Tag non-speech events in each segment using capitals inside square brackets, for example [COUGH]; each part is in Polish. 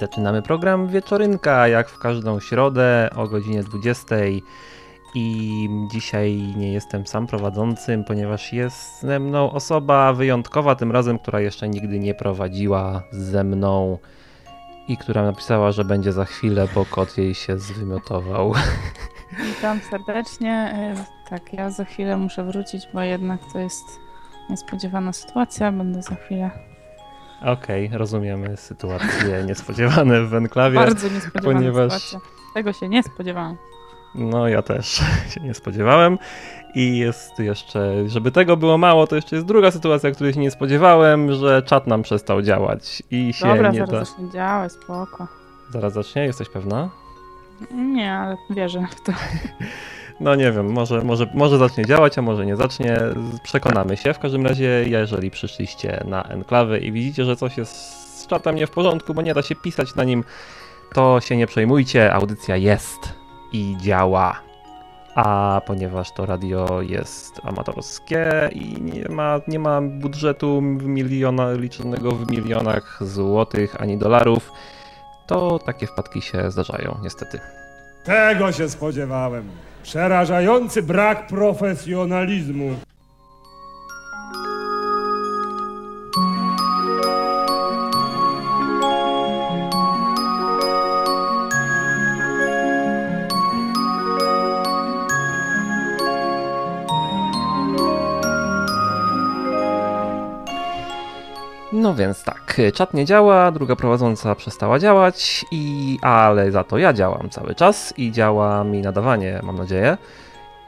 zaczynamy program Wieczorynka, jak w każdą środę o godzinie 20. I dzisiaj nie jestem sam prowadzącym, ponieważ jest ze mną osoba wyjątkowa, tym razem, która jeszcze nigdy nie prowadziła ze mną i która napisała, że będzie za chwilę, bo kot jej się zwymiotował. [LAUGHS] Witam serdecznie. E, tak, ja za chwilę muszę wrócić, bo jednak to jest niespodziewana sytuacja. Będę za chwilę Okej, okay, rozumiemy sytuacje niespodziewane w enklawie. Bardzo niespodziewana ponieważ... sytuacja. Tego się nie spodziewałam. No, ja też [LAUGHS] się nie spodziewałem. I jest jeszcze, żeby tego było mało, to jeszcze jest druga sytuacja, której się nie spodziewałem, że czat nam przestał działać i się Dobra, nie zaraz da... zacznie działać, spoko. Zaraz zacznie? Jesteś pewna? Nie, ale wierzę w to. [LAUGHS] No nie wiem, może, może, może zacznie działać, a może nie zacznie. Przekonamy się. W każdym razie, jeżeli przyszliście na enklawy i widzicie, że coś jest z czatem nie w porządku, bo nie da się pisać na nim, to się nie przejmujcie. Audycja jest i działa. A ponieważ to radio jest amatorskie i nie ma, nie ma budżetu miliona, liczonego w milionach złotych ani dolarów, to takie wpadki się zdarzają, niestety. Tego się spodziewałem. Przerażający brak profesjonalizmu. No więc tak, czat nie działa, druga prowadząca przestała działać, i ale za to ja działam cały czas i działa mi nadawanie, mam nadzieję,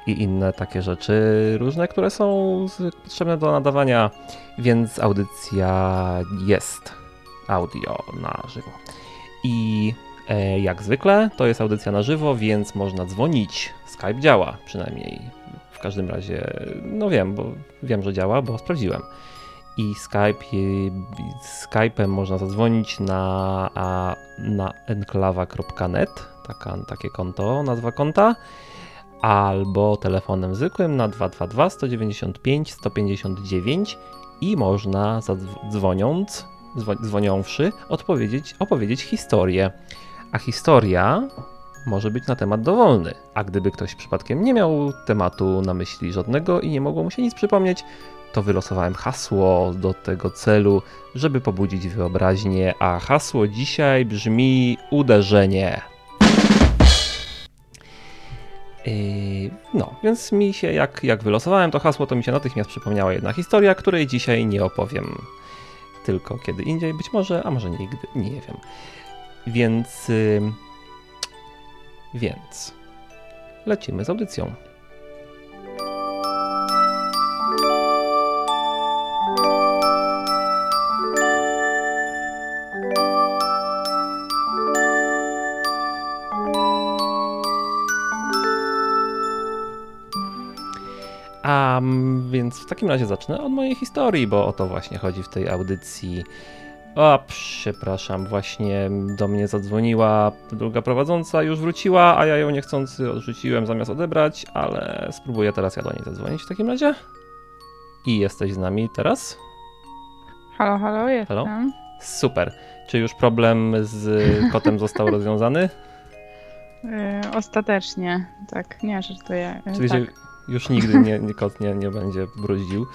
i inne takie rzeczy różne, które są potrzebne do nadawania, więc audycja jest audio na żywo. I e, jak zwykle to jest audycja na żywo, więc można dzwonić. Skype działa przynajmniej. W każdym razie, no wiem, bo wiem, że działa, bo sprawdziłem i Skype, Skype'em można zadzwonić na, na enklawa.net, taka, takie konto, nazwa konta, albo telefonem zwykłym na 222 195 159 i można dzwoniąc, dzwoniąwszy, odpowiedzieć, opowiedzieć historię. A historia może być na temat dowolny. A gdyby ktoś przypadkiem nie miał tematu na myśli żadnego i nie mogło mu się nic przypomnieć, to wylosowałem hasło do tego celu, żeby pobudzić wyobraźnię, a hasło dzisiaj brzmi uderzenie. Yy, no, więc mi się, jak, jak wylosowałem to hasło, to mi się natychmiast przypomniała jedna historia, której dzisiaj nie opowiem. Tylko kiedy indziej, być może, a może nigdy, nie wiem. Więc. Yy, więc. Lecimy z audycją. A więc w takim razie zacznę od mojej historii, bo o to właśnie chodzi w tej audycji. O, przepraszam, właśnie do mnie zadzwoniła druga prowadząca, już wróciła, a ja ją niechcący odrzuciłem zamiast odebrać, ale spróbuję teraz ja do niej zadzwonić w takim razie. I jesteś z nami teraz? Halo, halo, jestem. Halo? Super. Czy już problem z kotem [LAUGHS] został rozwiązany? Yy, ostatecznie, tak, nie żartuję. Czyli, tak. Już nigdy nie, nie, kot nie, nie będzie bruździł.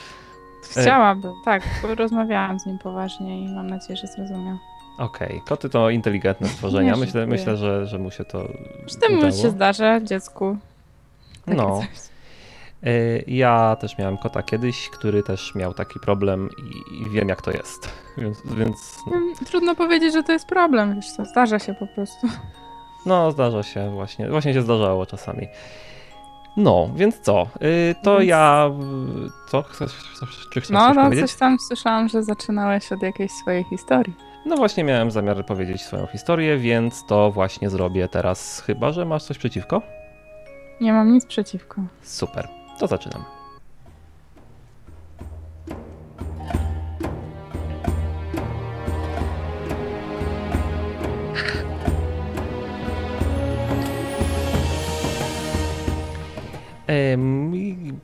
E, Chciałabym, tak. Rozmawiałam z nim poważnie i mam nadzieję, że zrozumiał. Okej, okay. koty to inteligentne stworzenia. Nie, myślę, myślę że, że mu się to. Z tym się zdarza dziecku. Takie no. Coś. E, ja też miałem kota kiedyś, który też miał taki problem i, wiem, jak to jest. Więc, więc no. Trudno powiedzieć, że to jest problem. Wiesz co, zdarza się po prostu. No, zdarza się właśnie. Właśnie się zdarzało czasami. No, więc co? Yy, to więc... ja. Co? Chcesz, chcesz, czy chcesz no, no, powiedzieć? coś tam słyszałam, że zaczynałeś od jakiejś swojej historii. No właśnie miałem zamiar powiedzieć swoją historię, więc to właśnie zrobię teraz. Chyba, że masz coś przeciwko? Nie mam nic przeciwko. Super, to zaczynam.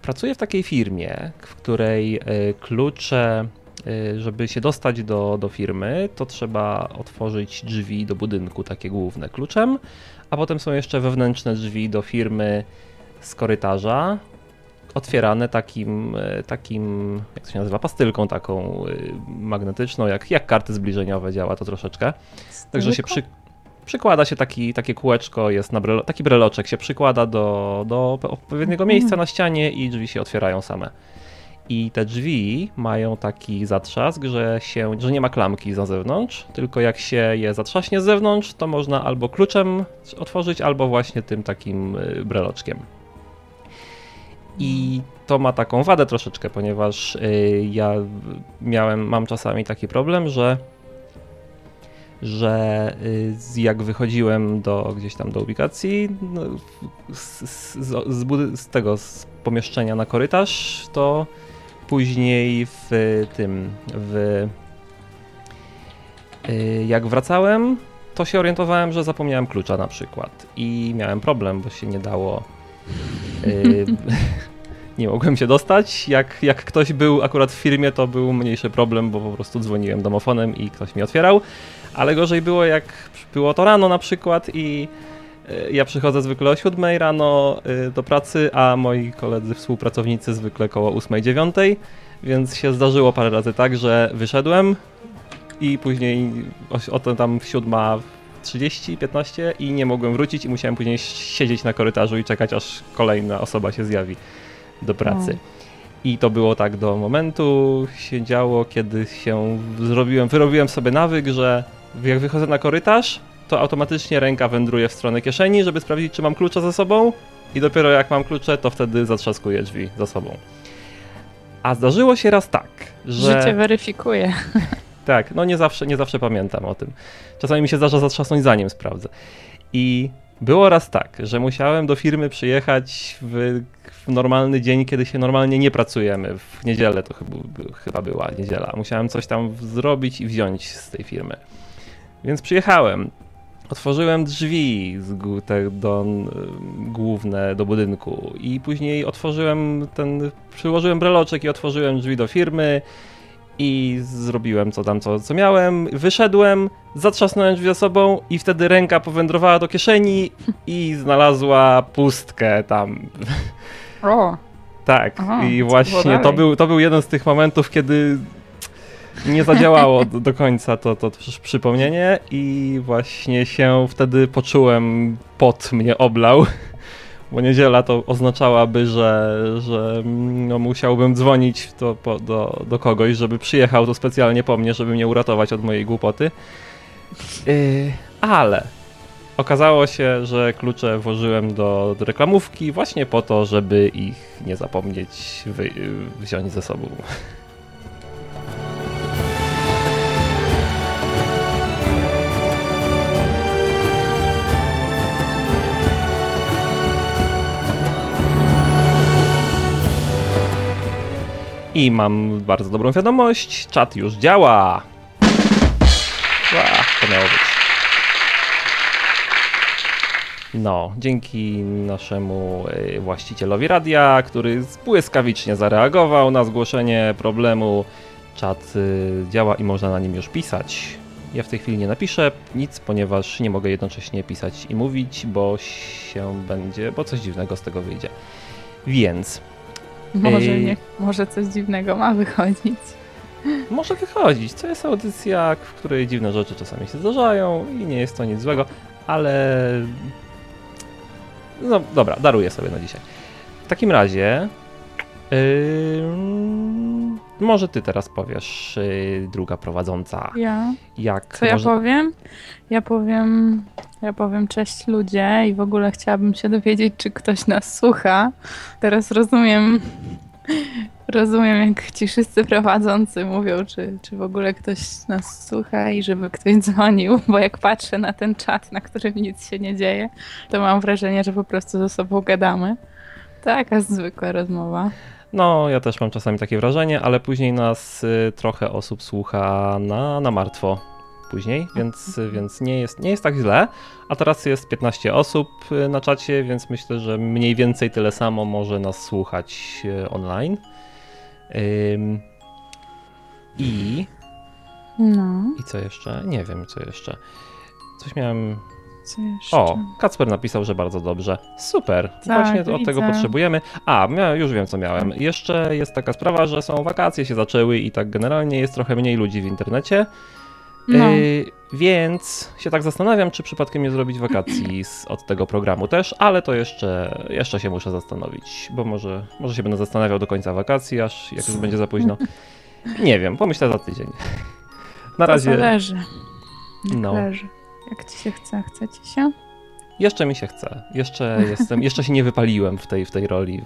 Pracuję w takiej firmie, w której e, klucze y, żeby się dostać do, do firmy, to trzeba otworzyć drzwi do budynku, takie główne kluczem, a potem są jeszcze wewnętrzne drzwi do firmy z korytarza, otwierane takim, y, takim jak to się nazywa, pastylką taką magnetyczną, jak, jak karty zbliżeniowe działa to troszeczkę. Także się przy, przykłada się taki, takie kółeczko, jest na brelo, taki breloczek się przykłada do, do odpowiedniego miejsca na ścianie i drzwi się otwierają same. I te drzwi mają taki zatrzask, że, się, że nie ma klamki za zewnątrz, tylko jak się je zatrzaśnie z zewnątrz, to można albo kluczem otworzyć, albo właśnie tym takim y, breloczkiem. I to ma taką wadę troszeczkę, ponieważ y, ja miałem, mam czasami taki problem, że że y, jak wychodziłem do gdzieś tam do ubikacji, no, z, z, z, z, tego z pomieszczenia na korytarz, to później w tym, w y, jak wracałem, to się orientowałem, że zapomniałem klucza na przykład i miałem problem, bo się nie dało y, [LAUGHS] nie mogłem się dostać. Jak, jak ktoś był akurat w firmie, to był mniejszy problem, bo po prostu dzwoniłem domofonem i ktoś mi otwierał. Ale gorzej było, jak było to rano na przykład i e, ja przychodzę zwykle o 7 rano e, do pracy, a moi koledzy współpracownicy zwykle koło 8-9, więc się zdarzyło parę razy tak, że wyszedłem i później o, o tam 7.30, 15 i nie mogłem wrócić i musiałem później siedzieć na korytarzu i czekać aż kolejna osoba się zjawi do pracy. No. I to było tak do momentu się działo, kiedy się zrobiłem, wyrobiłem sobie nawyk, że jak wychodzę na korytarz, to automatycznie ręka wędruje w stronę kieszeni, żeby sprawdzić, czy mam klucze ze sobą i dopiero jak mam klucze, to wtedy zatrzaskuję drzwi za sobą. A zdarzyło się raz tak, że... Życie weryfikuje. [LAUGHS] Tak, no nie zawsze, nie zawsze pamiętam o tym. Czasami mi się zdarza zatrzasnąć zanim sprawdzę. I było raz tak, że musiałem do firmy przyjechać w, w, normalny dzień, kiedy się normalnie nie pracujemy. W niedzielę to chyba, chyba była niedziela. Musiałem coś tam zrobić i wziąć z tej firmy. Więc przyjechałem. Otworzyłem drzwi z, te, do, główne do budynku i później otworzyłem ten, przyłożyłem breloczek i otworzyłem drzwi do firmy i zrobiłem co tam, co, co miałem. Wyszedłem, zatrzasnąłem drzwi za sobą i wtedy ręka powędrowała do kieszeni i znalazła pustkę tam. O! Tak, Aha, i właśnie to był, to był jeden z tych momentów, kiedy nie zadziałało do, do końca to, to, to przypomnienie i właśnie się wtedy poczułem, pot mnie oblał bo niedziela to oznaczałaby, że, że no, musiałbym dzwonić to po, do, do kogoś, żeby przyjechał tu specjalnie po mnie, żeby mnie uratować od mojej głupoty. Yy, ale okazało się, że klucze włożyłem do, do reklamówki właśnie po to, żeby ich nie zapomnieć wy, wziąć ze sobą. I mam bardzo dobrą wiadomość, czat już działa. Ła, to miało być. No, dzięki naszemu e, właścicielowi radia, który błyskawicznie zareagował na zgłoszenie problemu, czat e, działa i można na nim już pisać. Ja w tej chwili nie napiszę nic, ponieważ nie mogę jednocześnie pisać i mówić, bo się będzie, bo coś dziwnego z tego wyjdzie. Więc może, nie, może coś dziwnego ma wychodzić. Może wychodzić. To jest audycja, w której dziwne rzeczy czasami się zdarzają i nie jest to nic złego, ale. No dobra, daruję sobie na dzisiaj. W takim razie. Yy, może ty teraz powiesz, yy, druga prowadząca. Ja. Jak Co może... ja powiem? Ja powiem. Ja powiem cześć ludzie i w ogóle chciałabym się dowiedzieć, czy ktoś nas słucha. Teraz rozumiem, rozumiem jak ci wszyscy prowadzący mówią, czy, czy w ogóle ktoś nas słucha i żeby ktoś dzwonił, [LAUGHS] bo jak patrzę na ten czat, na którym nic się nie dzieje, to mam wrażenie, że po prostu ze sobą gadamy. Taka zwykła rozmowa. No, ja też mam czasami takie wrażenie, ale później nas y, trochę osób słucha na, na martwo później, więc, więc nie, jest, nie jest tak źle. A teraz jest 15 osób y, na czacie, więc myślę, że mniej więcej tyle samo może nas słuchać y, online. I. No, I co jeszcze? Nie wiem, co jeszcze. Coś miałem. Co jeszcze? O, Kacper napisał, że bardzo dobrze. Super. Tak, Właśnie od tego potrzebujemy. A, już wiem, co miałem. Jeszcze jest taka sprawa, że są wakacje, się zaczęły i tak generalnie jest trochę mniej ludzi w internecie. No. Yy, więc się tak zastanawiam, czy przypadkiem nie zrobić wakacji z, od tego programu też, ale to jeszcze, jeszcze się muszę zastanowić, bo może, może się będę zastanawiał do końca wakacji, aż jak już będzie za późno. [LAUGHS] Nie wiem, pomyślę za tydzień. Na To razie zależy. Jak No. leży. Jak ci się chce? Chce ci się? jeszcze mi się chce. Jeszcze jestem, jeszcze się nie wypaliłem w tej, w tej roli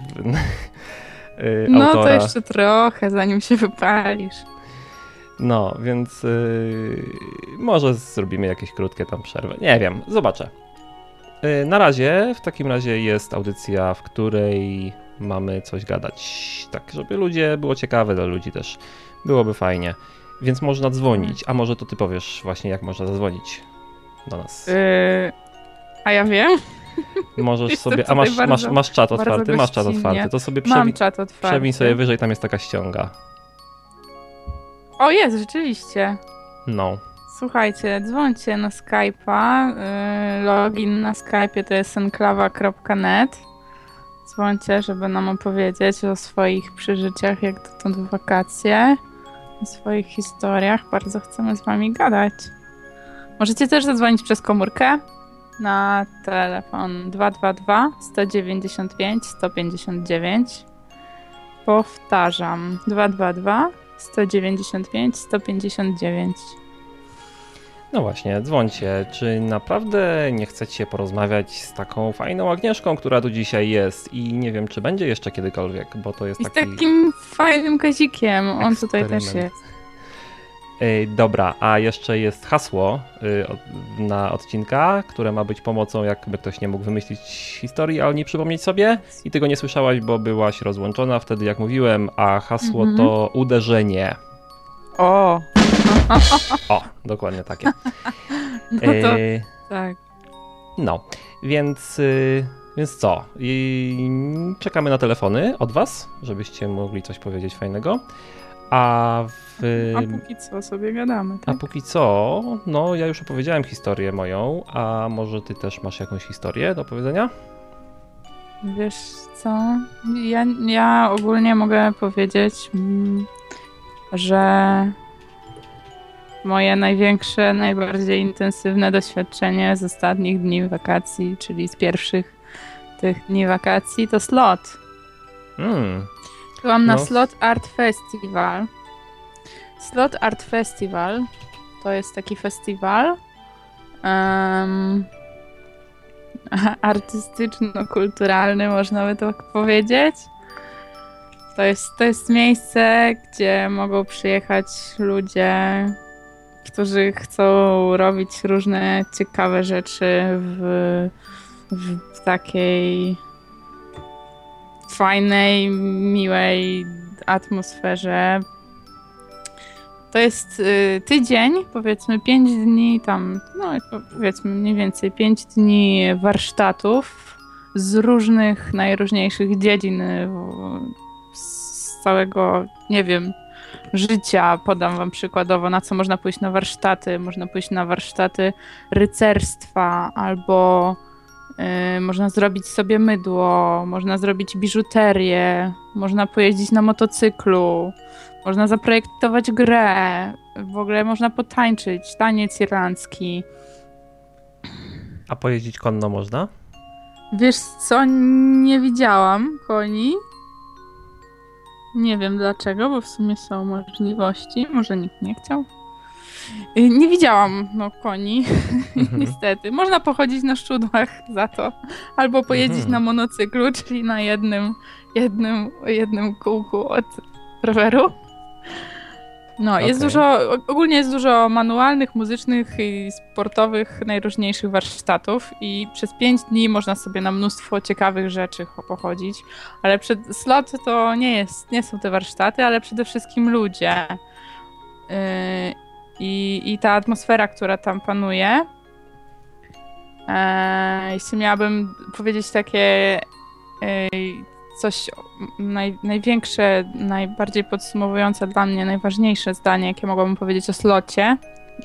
yy, [LAUGHS] No autora. to jeszcze trochę, zanim się wypalisz. No, więc yy, może zrobimy jakieś krótkie tam przerwy. Nie wiem, zobaczę. Yy, na razie, w takim razie jest audycja, w której mamy coś gadać. Tak, żeby ludzie, było ciekawe dla ludzi też. Byłoby fajnie. Więc można dzwonić. A może to ty powiesz właśnie, jak można zadzwonić do nas. Yy, a ja wiem. Możesz [LAUGHS] jestem sobie. A masz, masz, bardzo- masz czat bardzo otwarty? Masz czat otwarty. To sobie Mam przewi- czat otwarty. przewiń sobie wyżej, tam jest taka ściąga. O, jest, rzeczywiście. No. Słuchajcie, dzwońcie na Skype'a. Yy, login na Skype'ie to jest enklawa.net. Dzwońcie, żeby nam opowiedzieć o swoich przeżyciach, jak dotąd w wakacje, o swoich historiach. Bardzo chcemy z wami gadać. Możecie też zadzwonić przez komórkę na telefon 222 195 159. Powtarzam, 222 195 159. No właśnie, dzwońcie. Czy naprawdę nie chcecie porozmawiać z taką fajną Agnieszką, która tu dzisiaj jest i nie wiem, czy będzie jeszcze kiedykolwiek, bo to jest I z taki... takim fajnym kazikiem. On tutaj też jest. Ej, dobra, a jeszcze jest hasło y, od- na odcinka, które ma być pomocą, jakby ktoś nie mógł wymyślić historii, a o niej przypomnieć sobie i ty go nie słyszałaś, bo byłaś rozłączona wtedy, jak mówiłem, a hasło Mhm. to uderzenie. O! O, dokładnie takie. [LAUGHS] No to Ej, tak. No, więc, y, więc co? I czekamy na telefony od Was, żebyście mogli coś powiedzieć fajnego. A w. A póki co sobie gadamy, A tak? póki co, no ja już opowiedziałem historię moją, a może ty też masz jakąś historię do powiedzenia? Wiesz co? Ja, ja ogólnie mogę powiedzieć, mm, że moje największe, najbardziej intensywne doświadczenie z ostatnich dni wakacji, czyli z pierwszych tych dni wakacji, to slot. Mm, Byłam na No. Slot Art Festival. Slot Art Festival to jest taki festiwal em, [LAUGHS] artystyczno-kulturalny, można by tak powiedzieć. To jest, to jest miejsce, gdzie mogą przyjechać ludzie, którzy chcą robić różne ciekawe rzeczy w, w takiej fajnej, miłej atmosferze. To jest y, tydzień, powiedzmy 5 dni tam, no powiedzmy mniej więcej 5 dni warsztatów z różnych, najróżniejszych dziedzin y, z całego, nie wiem, życia. Podam wam przykładowo, na co można pójść na warsztaty. Można pójść na warsztaty rycerstwa albo można zrobić sobie mydło, można zrobić biżuterię, można pojeździć na motocyklu, można zaprojektować grę, w ogóle można potańczyć, taniec irlandzki. a pojeździć konno można? Wiesz co, nie widziałam koni. Nie wiem dlaczego, bo w sumie są możliwości. Może nikt nie chciał. Y, Nie widziałam no, koni, [LAUGHS] Mhm. niestety. Można pochodzić na szczudłach za to, albo pojeździć Mhm. na monocyklu, czyli na jednym, jednym, jednym kółku od roweru. No, jest Okej. dużo, ogólnie jest dużo manualnych, muzycznych i sportowych, najróżniejszych warsztatów i przez pięć dni można sobie na mnóstwo ciekawych rzeczy cho- pochodzić, ale przed slot to nie jest, nie są te warsztaty, ale przede wszystkim ludzie. Yy, i, I ta atmosfera, która tam panuje. E, jeśli miałabym powiedzieć takie, e, coś naj, największe, najbardziej podsumowujące dla mnie, najważniejsze zdanie, jakie mogłabym powiedzieć o slocie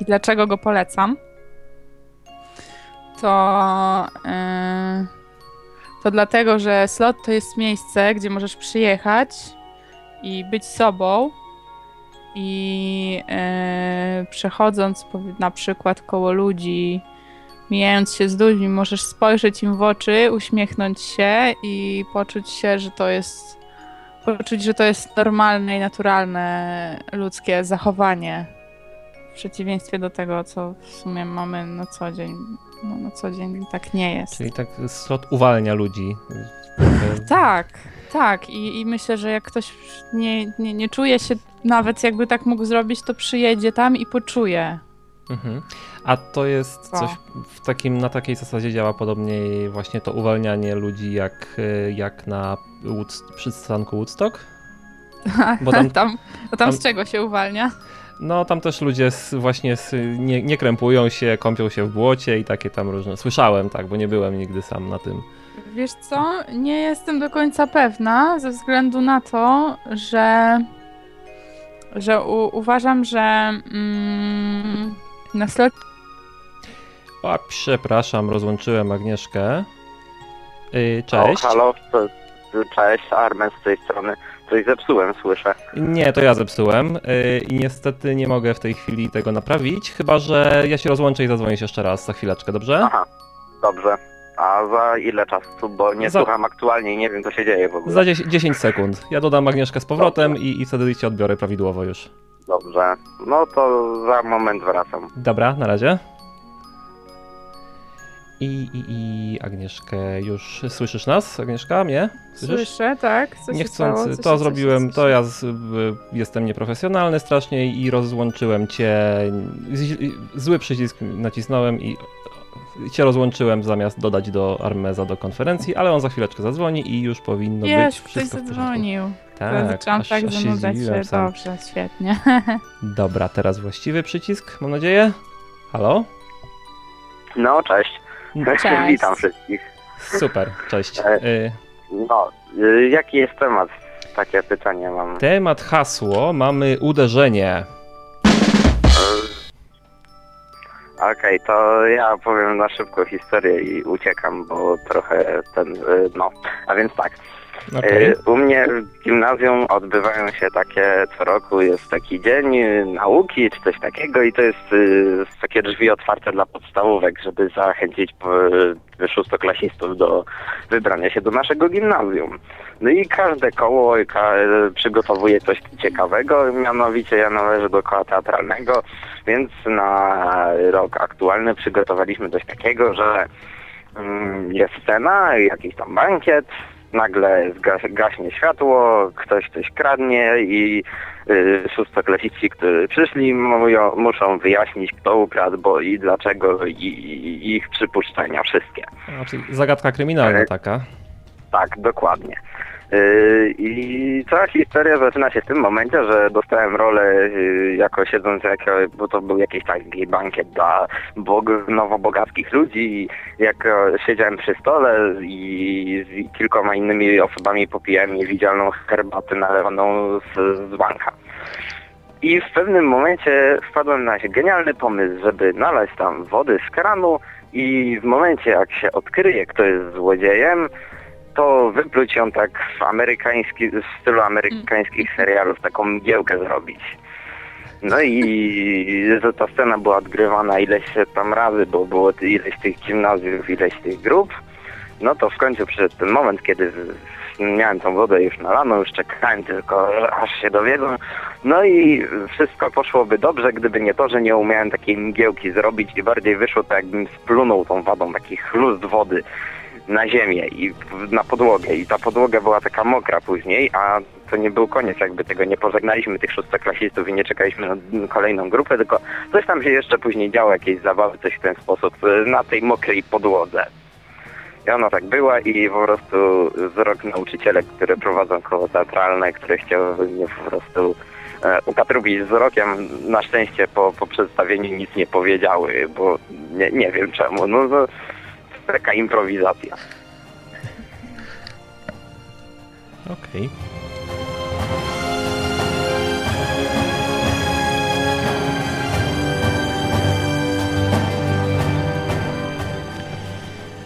i dlaczego go polecam, to, yy, to dlatego, że slot to jest miejsce, gdzie możesz przyjechać i być sobą i yy, przechodząc na przykład koło ludzi, mijając się z ludźmi, możesz spojrzeć im w oczy, uśmiechnąć się i poczuć się, że to jest poczuć, że to jest normalne i naturalne ludzkie zachowanie. W przeciwieństwie do tego, co w sumie mamy na co dzień. No, na co dzień tak nie jest. Czyli tak slot uwalnia ludzi. Tak, tak. I, i myślę, że jak ktoś nie, nie, nie czuje się nawet jakby tak mógł zrobić, to przyjedzie tam i poczuje. Mhm. A to jest coś w takim, na takiej zasadzie działa podobnie właśnie to uwalnianie ludzi jak, jak na Wood, przystanku Woodstock? [LAUGHS] Bo tam, tam, tam, tam, z czego się uwalnia? No tam też ludzie właśnie nie, nie krępują się, kąpią się w błocie i takie tam różne. Słyszałem tak, bo nie byłem nigdy sam na tym. Wiesz co, nie jestem do końca pewna ze względu na to, że że u, uważam, że mm, na slot o, przepraszam, rozłączyłem Agnieszkę. Yy, cześć. O, halo, cześć, Armen z tej strony. Coś zepsułem, słyszę. Nie, to ja zepsułem yy, i niestety nie mogę w tej chwili tego naprawić, chyba że ja się rozłączę i zadzwonię jeszcze raz za chwileczkę, dobrze? Aha, dobrze. A za ile czasu? Bo nie za... słucham aktualnie i nie wiem, co się dzieje w ogóle. Za 10 sekund. Ja dodam Agnieszkę z powrotem i, i wtedy cię odbiorę prawidłowo już. Dobrze. No to za moment wracam. Dobra, na razie. I, i, I Agnieszkę już słyszysz nas? Agnieszka, mnie? Słyszysz? Słyszę, tak. Co Niechcący to zrobiłem, to ja z, jestem nieprofesjonalny strasznie i rozłączyłem cię. Zły przycisk nacisnąłem i cię rozłączyłem zamiast dodać do Armeza do konferencji, ale on za chwileczkę zadzwoni i już powinno Jest, być wszystko ktoś zadzwonił. Tak, Zaczęłam aż, tak zanudzać się. Dobrze, świetnie. Dobra, teraz właściwy przycisk, mam nadzieję. Halo? No, cześć. Cześć. [LAUGHS] Witam wszystkich. Super, cześć. E, y, no, y, jaki jest temat? Takie pytanie mam. Temat hasło, mamy uderzenie. Okej, okay, to ja powiem na szybko historię i uciekam, bo trochę ten, y, no, a więc tak. Okay. U mnie w gimnazjum odbywają się takie co roku, jest taki dzień nauki czy coś takiego i to jest y, takie drzwi otwarte dla podstawówek, żeby zachęcić y, szóstoklasistów do wybrania się do naszego gimnazjum. No i każde koło przygotowuje coś ciekawego, mianowicie ja należę do koła teatralnego, więc na rok aktualny przygotowaliśmy coś takiego, że mm, jest scena, jakiś tam bankiet, nagle gaśnie światło, ktoś coś kradnie i y, szóstoklasiści, którzy przyszli, mówią, muszą wyjaśnić, kto ukradł, bo i dlaczego, i, i ich przypuszczenia wszystkie. Znaczy zagadka kryminalna taka. Tak, dokładnie. Yy, I cała historia zaczyna się w tym momencie, że dostałem rolę yy, jako siedząc, jako, bo to był jakiś taki bankiet dla bog, nowobogackich ludzi i jak siedziałem przy stole i z kilkoma innymi osobami popijałem niewidzialną herbatę nalewaną z, z banka. I w pewnym momencie wpadłem na genialny pomysł, żeby nalać tam wody z kranu i w momencie jak się odkryje, kto jest złodziejem, to wypluć ją tak w amerykański, w stylu amerykańskich mm. serialów, taką mgiełkę zrobić. No i że ta scena była odgrywana ileś tam razy, bo było ileś tych gimnazjów, ileś tych grup. No to w końcu przyszedł ten moment, kiedy miałem tą wodę już nalaną, już czekałem tylko aż się dowiedzą. No i wszystko poszłoby dobrze, gdyby nie to, że nie umiałem takiej mgiełki zrobić i bardziej wyszło to jakbym splunął tą wodą, taki chlust wody na ziemię i na podłogę i ta podłoga była taka mokra później, a to nie był koniec, jakby tego nie pożegnaliśmy tych szóstoklasistów i nie czekaliśmy na kolejną grupę, tylko coś tam się jeszcze później działo, jakieś zabawy, coś w ten sposób y, na tej mokrej podłodze. I ona tak była i po prostu wzrok nauczyciele, które prowadzą koło teatralne, które chciały mnie po prostu e, ukatrubić wzrokiem, na szczęście po, po przedstawieniu nic nie powiedziały, bo nie, nie wiem czemu. No, no taka improwizacja. Okej.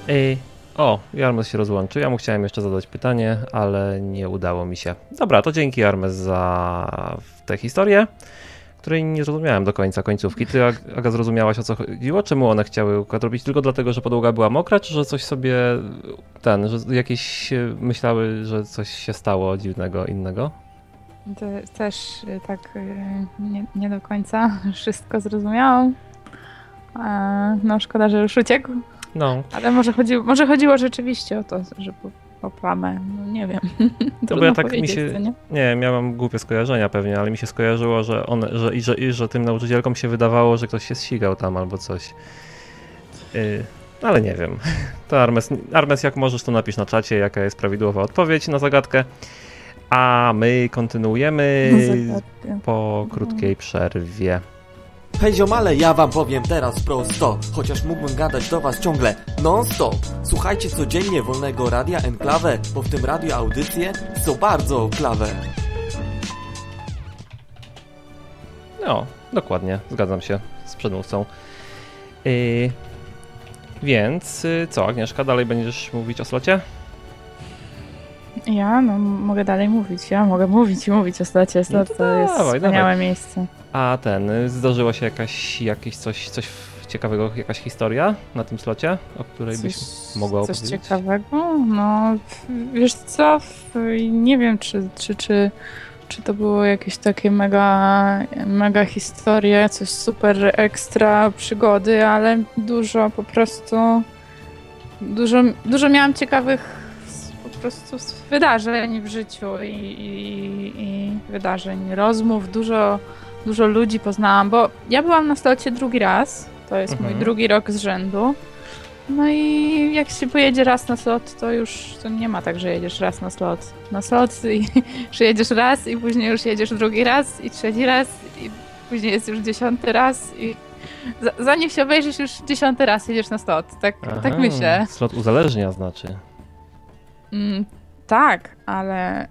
Ej, o, Jarmes się rozłączył. Ja mu chciałem jeszcze zadać pytanie, ale nie udało mi się. Dobra, to dzięki Jarmes za tę historię, której nie zrozumiałem do końca końcówki. Ty, Ag- Aga, zrozumiałaś o co chodziło? Czemu one chciały układ robić? Tylko dlatego, że podłoga była mokra, czy że coś sobie ten, że jakieś myślały, że coś się stało dziwnego, innego? To też y, tak y, nie, nie do końca [LAUGHS] wszystko zrozumiałam. No szkoda, że już uciekł, No, ale może, chodzi, może chodziło rzeczywiście o to, że po, o plamę. No nie wiem. [LAUGHS] Trudno ja tak mi się- nie? nie, miałem głupie skojarzenia pewnie, ale mi się skojarzyło, że one, że, i, że, i, że tym nauczycielkom się wydawało, że ktoś się ścigał tam albo coś. Yy, ale nie wiem. [LAUGHS] To Armes, Armes, jak możesz, to napisz na czacie, jaka jest prawidłowa odpowiedź na zagadkę. A my kontynuujemy po krótkiej przerwie. Hej ziomale, ja wam powiem teraz prosto Chociaż mógłbym gadać do was ciągle non-stop Słuchajcie codziennie Wolnego Radia Enklawę Bo w tym radiu audycje są bardzo klawe No, dokładnie, zgadzam się z przedmówcą. Yy, więc yy, co, Agnieszka, dalej będziesz mówić o slocie? Ja no mogę dalej mówić. Ja mogę mówić i mówić o slocie. Slot No to jest wspaniałe dawaj. miejsce. A ten, zdarzyło się jakaś, jakieś coś, coś ciekawego, jakaś historia na tym slocie, o której byś mogła coś opowiedzieć? ciekawego? No, wiesz co, nie wiem, czy, czy, czy, czy to było jakieś takie mega, mega historie, coś super ekstra przygody, ale dużo po prostu, dużo, dużo miałam ciekawych po prostu s- wydarzeń w życiu i, i, i wydarzeń, rozmów, dużo, dużo ludzi poznałam, bo ja byłam na slocie drugi raz, to jest mój Mhm. drugi rok z rzędu. No i jak się pojedzie raz na slot, to już to nie ma tak, że jedziesz raz na slot. Na slot i [LAUGHS] że jedziesz raz i później już jedziesz drugi raz i trzeci raz i później jest już dziesiąty raz i za- zanim się obejrzysz już dziesiąty raz jedziesz na slot. Tak, tak Aha, myślę. Slot uzależnia znaczy. Mm, tak, ale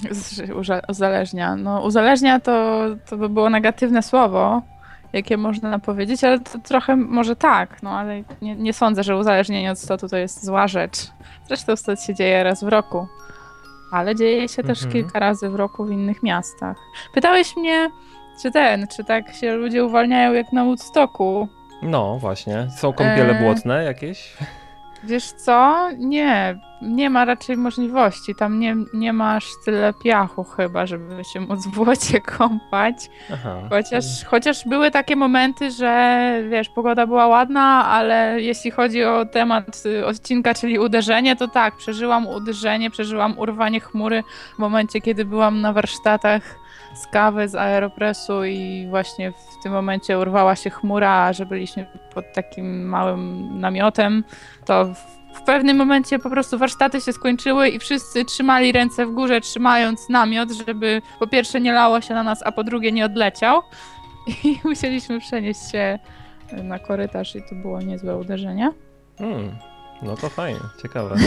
[LAUGHS] uzależnia. No uzależnia to, to by było negatywne słowo, jakie można powiedzieć, ale to trochę może tak, no ale nie, nie sądzę, że uzależnienie od stotu to jest zła rzecz. Zresztą stot się dzieje raz w roku, ale dzieje się też Mhm. kilka razy w roku w innych miastach. Pytałeś mnie, czy ten, czy tak się ludzie uwalniają jak na Woodstocku, No właśnie, są kąpiele Eee. błotne jakieś? Wiesz co? Nie, nie ma raczej możliwości. Tam nie, nie masz tyle piachu chyba, żeby się móc w błocie [LAUGHS] kąpać. Aha. Chociaż, chociaż były takie momenty, że wiesz, pogoda była ładna, ale jeśli chodzi o temat y, odcinka, czyli uderzenie, to tak, przeżyłam uderzenie, przeżyłam urwanie chmury w momencie, kiedy byłam na warsztatach z kawy, z aeropresu i właśnie w tym momencie urwała się chmura, że byliśmy pod takim małym namiotem, to w, w pewnym momencie po prostu warsztaty się skończyły i wszyscy trzymali ręce w górze, trzymając namiot, żeby po pierwsze nie lało się na nas, a po drugie nie odleciał. [LAUGHS] I musieliśmy przenieść się na korytarz i to było niezłe uderzenie. Hmm. No to fajnie, ciekawe. [LAUGHS]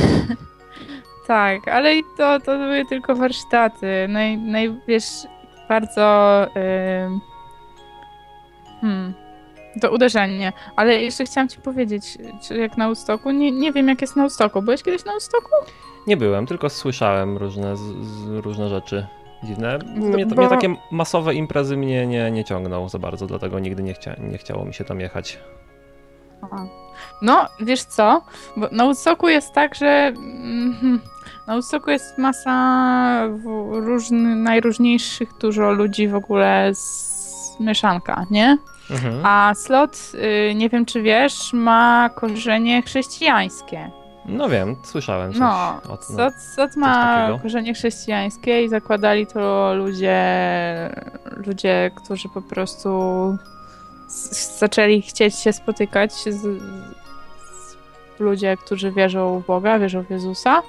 Tak, ale i to, to były tylko warsztaty. Naj, naj, wiesz, bardzo. hmm. To uderzenie. Ale jeszcze chciałam ci powiedzieć, czy jak na Ustoku, nie, nie wiem jak jest na Ustoku. Byłeś kiedyś na Ustoku? Nie byłem, tylko słyszałem różne, z, z, różne rzeczy dziwne. Mnie, Bo- mnie takie masowe imprezy mnie nie, nie ciągną za bardzo, dlatego nigdy nie, chcia, nie chciało mi się tam jechać. Aha. No, wiesz co? Bo na Woodstocku jest tak, że mhm, na Woodstocku jest masa różny, najróżniejszych dużo ludzi w ogóle z mieszanka, nie? Mhm. A slot, y, nie wiem czy wiesz, ma korzenie chrześcijańskie. No wiem, słyszałem coś No, o tym. slot, slot ma korzenie chrześcijańskie i zakładali to ludzie, ludzie, którzy po prostu zaczęli chcieć się spotykać z, z ludzie, którzy wierzą w Boga, wierzą w Jezusa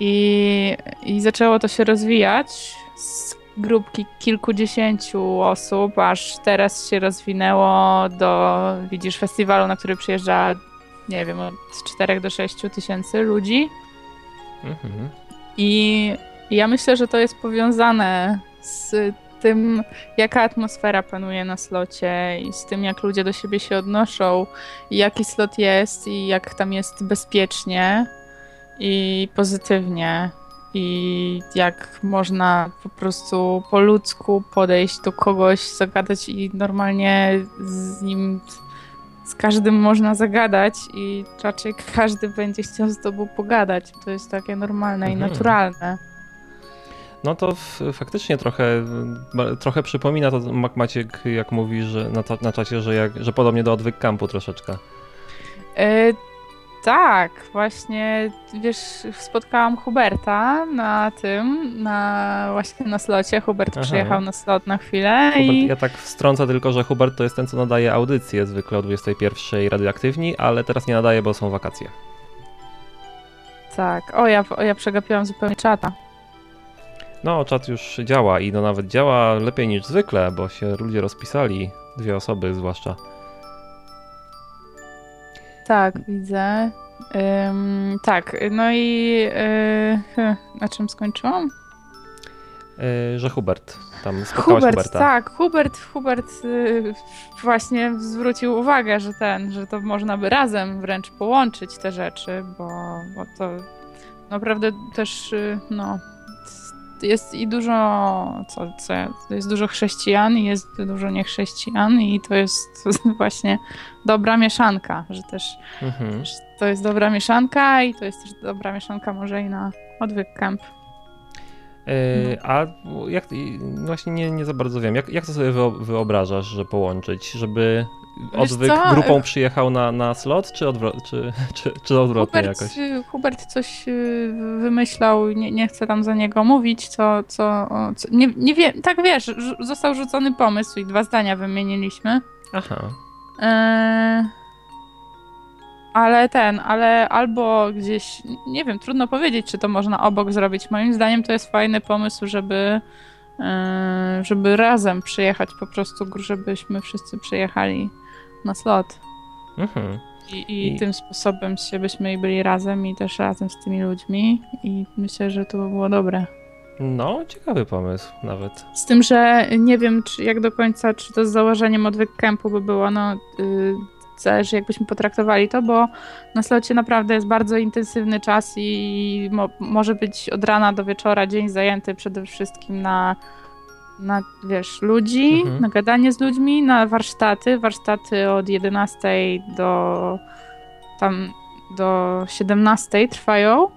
i, i zaczęło to się rozwijać z grupki kilkudziesięciu osób, aż teraz się rozwinęło do, widzisz, festiwalu, na który przyjeżdża, nie wiem, od 4 do 6 tysięcy ludzi Mhm. i I ja myślę, że to jest powiązane z tym, jaka atmosfera panuje na slocie i z tym, jak ludzie do siebie się odnoszą, i jaki slot jest i jak tam jest bezpiecznie i pozytywnie. I jak można po prostu po ludzku podejść do kogoś, zagadać i normalnie z nim z każdym można zagadać i raczej każdy będzie chciał z tobą pogadać. To jest takie normalne Mhm. i naturalne. No to faktycznie trochę, trochę przypomina to Mac Maciek, jak mówi że na, na czacie, że, jak, że podobnie do odwyk campu troszeczkę. E, tak, właśnie, wiesz, spotkałam Huberta na tym, na właśnie na slocie. Hubert Aha. przyjechał na slot na chwilę Hubert, i ja tak wstrącę tylko, że Hubert to jest ten, co nadaje audycję zwykle o 21 radioaktywni, ale teraz nie nadaje, bo są wakacje. tak, o ja, o ja przegapiłam zupełnie czata. No, czat już działa i no nawet działa lepiej niż zwykle, bo się ludzie rozpisali, dwie osoby zwłaszcza. Tak, widzę. Ym, tak, no i yy, na czym skończyłam? Yy, że Hubert, tam spotkałaś Hubert, Huberta. tak, Hubert, Hubert y, właśnie zwrócił uwagę, że ten, że to można by razem wręcz połączyć te rzeczy, bo, bo to naprawdę też, y, no, jest i dużo, co, co, jest dużo chrześcijan i jest dużo niechrześcijan i to jest [LAUGHS] właśnie dobra mieszanka, że też Mhm. to jest dobra mieszanka i to jest też dobra mieszanka może i na odwyk camp. Yy, a jak, właśnie nie, nie za bardzo wiem, jak, jak to sobie wyo- wyobrażasz, że połączyć, żeby odwyk co? grupą przyjechał na, na slot, czy, odwro- czy, czy, czy odwrotnie Hubert, jakoś? Hubert coś y, wymyślał, nie, nie chcę tam za niego mówić, co, co, co nie, nie wiem, tak wiesz, został rzucony pomysł i dwa zdania wymieniliśmy. Aha. Eee, ale ten, ale albo gdzieś, nie wiem, trudno powiedzieć, czy to można obok zrobić. Moim zdaniem to jest fajny pomysł, żeby, eee, żeby razem przyjechać po prostu, żebyśmy wszyscy przyjechali na slot. Mhm. I, i, I- tym sposobem się byśmy byli razem i też razem z tymi ludźmi i myślę, że to by było dobre. No, ciekawy pomysł nawet. Z tym, że nie wiem czy jak do końca, czy to z założeniem odwyk campu by było, no yy, zależy jakbyśmy potraktowali to, bo na slocie naprawdę jest bardzo intensywny czas i mo- może być od rana do wieczora dzień zajęty przede wszystkim na, na wiesz, ludzi, Mhm. na gadanie z ludźmi, na warsztaty, warsztaty od 11 do tam do 17 trwają.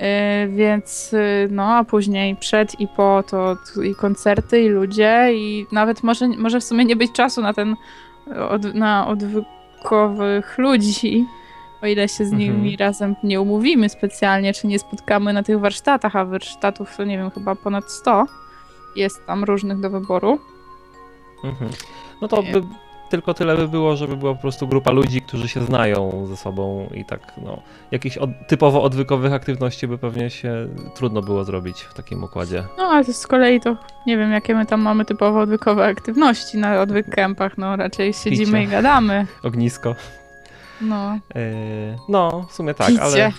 Yy, więc yy, no, a później przed i po to i koncerty, i ludzie, i nawet może, może w sumie nie być czasu na ten od, na odwykowych ludzi, o ile się z nimi Mhm. razem nie umówimy specjalnie, czy nie spotkamy na tych warsztatach, a warsztatów to nie wiem, chyba ponad 100 jest tam różnych do wyboru. Mhm. No to by tylko tyle by było, żeby była po prostu grupa ludzi, którzy się znają ze sobą i tak, no, jakichś od, typowo odwykowych aktywności by pewnie się trudno było zrobić w takim układzie. No, ale z kolei to nie wiem, jakie my tam mamy typowo odwykowe aktywności na odwyk campach, no raczej siedzimy Picie. i gadamy. Ognisko. No. Yy, no, w sumie tak, picie. ale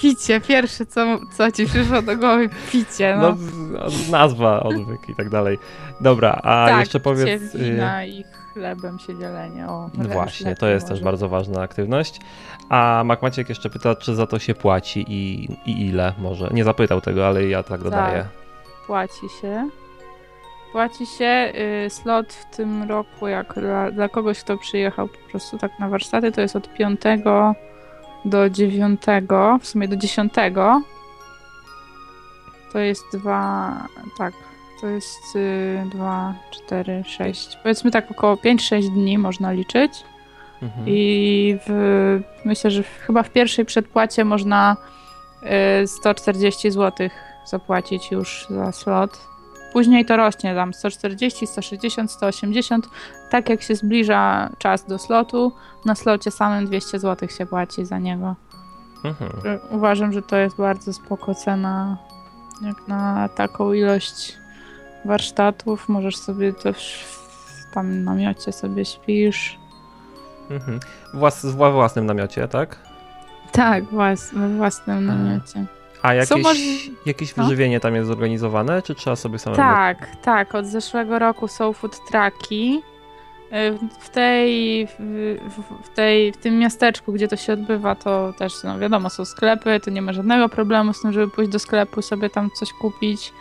Picie, pierwsze co, co ci przyszło do głowy, picie, no. no, nazwa, odwyk i tak dalej. Dobra, a tak, jeszcze powiedz... picie, yy, wina i chlebem się dzielenie. O, No właśnie, to jest może. też bardzo ważna aktywność. A Mac Maciek jeszcze pyta, czy za to się płaci i, i ile może. Nie zapytał tego, ale ja tak dodaję. Płaci się. Płaci się y, slot w tym roku, jak dla, dla kogoś, kto przyjechał po prostu tak na warsztaty, to jest od 5 do 9, w sumie do 10. To jest dwa, tak, to jest y, 2, 4, 6, powiedzmy tak około 5-6 dni można liczyć. Mhm. I w, myślę, że w, chyba w pierwszej przedpłacie można y, 140 zł zapłacić już za slot. Później to rośnie tam 140, 160, 180. Tak jak się zbliża czas do slotu, na slocie samym 200 zł się płaci za niego. Mhm. Y, Uważam, że to jest bardzo spoko cena jak na taką ilość warsztatów. Możesz sobie też w tam namiocie sobie śpisz. Mhm. Włas, w własnym namiocie, tak? Tak, włas, we własnym A. namiocie. A jakieś, jakieś No. wyżywienie tam jest zorganizowane, czy trzeba sobie samemu? Tak, tak. Od zeszłego roku są food trucki. Y, W tej, w tej, w tym miasteczku, gdzie to się odbywa, to też, no wiadomo, są sklepy, to nie ma żadnego problemu z tym, żeby pójść do sklepu, sobie tam coś kupić.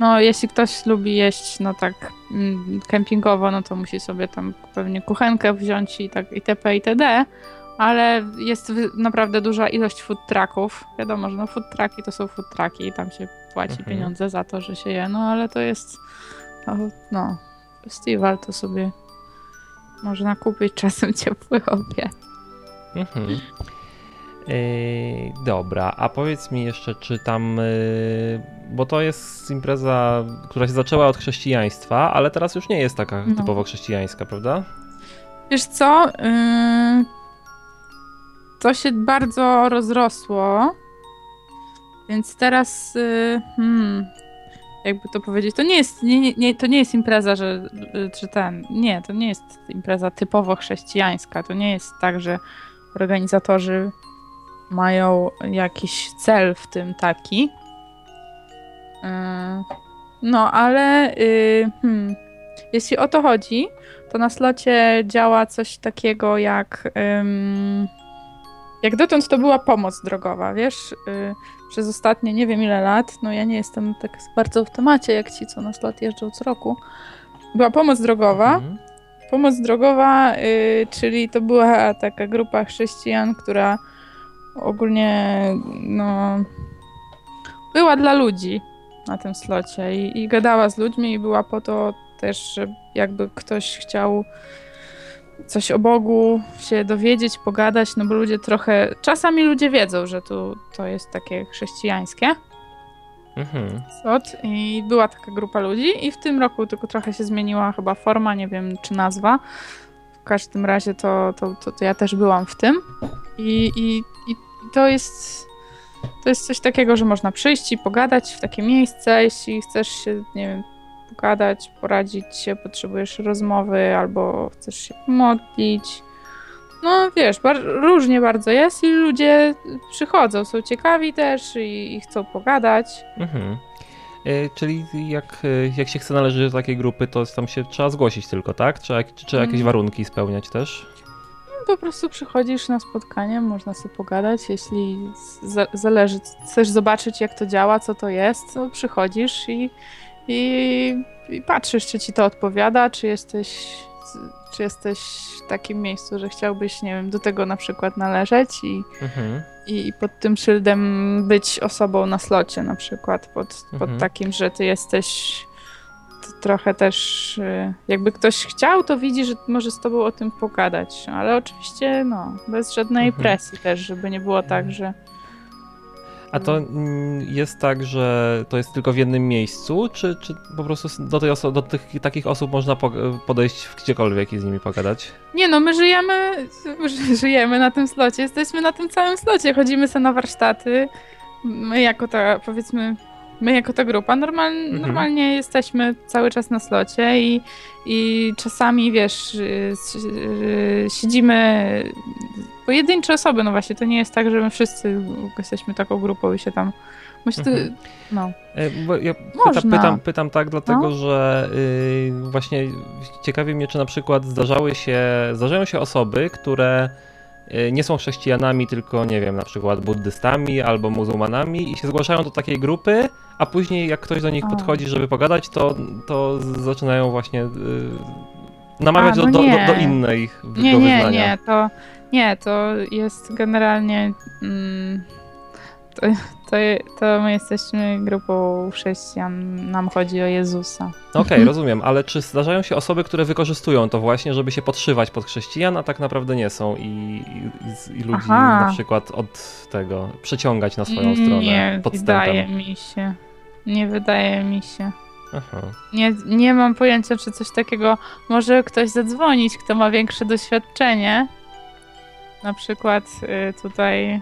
No, jeśli ktoś lubi jeść, no tak, mm, kempingowo, no to musi sobie tam pewnie kuchenkę wziąć i tak itp. itd. Ale jest naprawdę duża ilość food trucków. Wiadomo, że no food trucki to są food trucki i tam się płaci Mhm. pieniądze za to, że się je, no ale to jest no, no festiwal, to sobie można kupić czasem [LAUGHS] ciepły obiad. Mhm. Yy, dobra, a powiedz mi jeszcze, czy tam, yy, bo to jest impreza, która się zaczęła od chrześcijaństwa, ale teraz już nie jest taka No. typowo chrześcijańska, prawda? Wiesz co? Yy, to się bardzo rozrosło, więc teraz yy, hmm, jakby to powiedzieć, to nie jest, nie, nie- to nie jest impreza, że, że ten, nie, to nie jest impreza typowo chrześcijańska, to nie jest tak, że organizatorzy mają jakiś cel w tym taki. Yy, no, ale yy, hmm, jeśli o to chodzi, to na slocie działa coś takiego jak. ym, jak dotąd to była pomoc drogowa, wiesz? Y, przez ostatnie nie wiem ile lat, no ja nie jestem tak bardzo w temacie jak ci, co na slot jeżdżą co roku. Była pomoc drogowa. Mhm. Pomoc drogowa, y, czyli to była taka grupa chrześcijan, która ogólnie no, była dla ludzi na tym slocie i, i gadała z ludźmi i była po to też, że jakby ktoś chciał coś o Bogu się dowiedzieć, pogadać, no bo ludzie trochę, czasami ludzie wiedzą, że tu to jest takie chrześcijańskie Mhm. i była taka grupa ludzi i w tym roku tylko trochę się zmieniła chyba forma, nie wiem czy nazwa. W każdym razie to, to, to, to ja też byłam w tym i, i, i to jest to jest coś takiego, że można przyjść i pogadać w takie miejsce, jeśli chcesz się, nie wiem, pogadać, poradzić się, potrzebujesz rozmowy albo chcesz się pomodlić. No wiesz, bar- różnie bardzo jest i ludzie przychodzą, są ciekawi też i, i chcą pogadać. Mhm. Yy, czyli jak, yy, jak się chce należeć do takiej grupy, to tam się trzeba zgłosić tylko, tak? Trzeba, czy trzeba jakieś Mm. warunki spełniać też? Po prostu przychodzisz na spotkanie, można sobie pogadać, jeśli za- zależy, chcesz zobaczyć jak to działa, co to jest, to przychodzisz i, i, i patrzysz, czy ci to odpowiada, czy jesteś, czy jesteś w takim miejscu, że chciałbyś, nie wiem, do tego na przykład należeć i, Mhm. i, pod tym szyldem być osobą na slocie na przykład, pod, pod Mhm. takim, że ty jesteś trochę też, y, jakby ktoś chciał, to widzi, że może z tobą o tym pogadać, ale oczywiście no, bez żadnej Mhm. presji też, żeby nie było tak, że A to mm, jest tak, że to jest tylko w jednym miejscu, czy, czy po prostu do, tej oso- do tych takich osób można po- podejść gdziekolwiek i z nimi pogadać? nie no, my żyjemy, ży- [LAUGHS] żyjemy na tym slocie, jesteśmy na tym całym slocie, chodzimy sobie na warsztaty, my jako ta, powiedzmy, my jako ta grupa normal, Mhm. normalnie jesteśmy cały czas na slocie i, i czasami, wiesz, y, y, siedzimy pojedyncze osoby, no właśnie, to nie jest tak, że my wszyscy jesteśmy taką grupą i się tam, myślę, Mhm. no. E, Bo ja Można. pytam, pytam, tak, dlatego No. że y, właśnie ciekawi mnie, czy na przykład zdarzały się, zdarzają się osoby, które y, nie są chrześcijanami, tylko nie wiem, na przykład buddystami albo muzułmanami i się zgłaszają do takiej grupy, a później jak ktoś do nich podchodzi, żeby pogadać, to, to zaczynają właśnie y, namawiać A, no do, do, nie. do, w- Nie, do nie, wyznania. nie, to nie, to jest generalnie mm, to, to, to my jesteśmy grupą chrześcijan, nam chodzi o Jezusa. Okej, rozumiem, ale czy zdarzają się osoby, które wykorzystują to właśnie, żeby się podszywać pod chrześcijan, a tak naprawdę nie są i, i, i ludzi Aha. na przykład od tego przeciągać na swoją stronę Nie podstępem? wydaje mi się. Nie wydaje mi się. Aha. Nie, nie mam pojęcia, czy coś takiego może ktoś zadzwonić, kto ma większe doświadczenie. Na przykład y, tutaj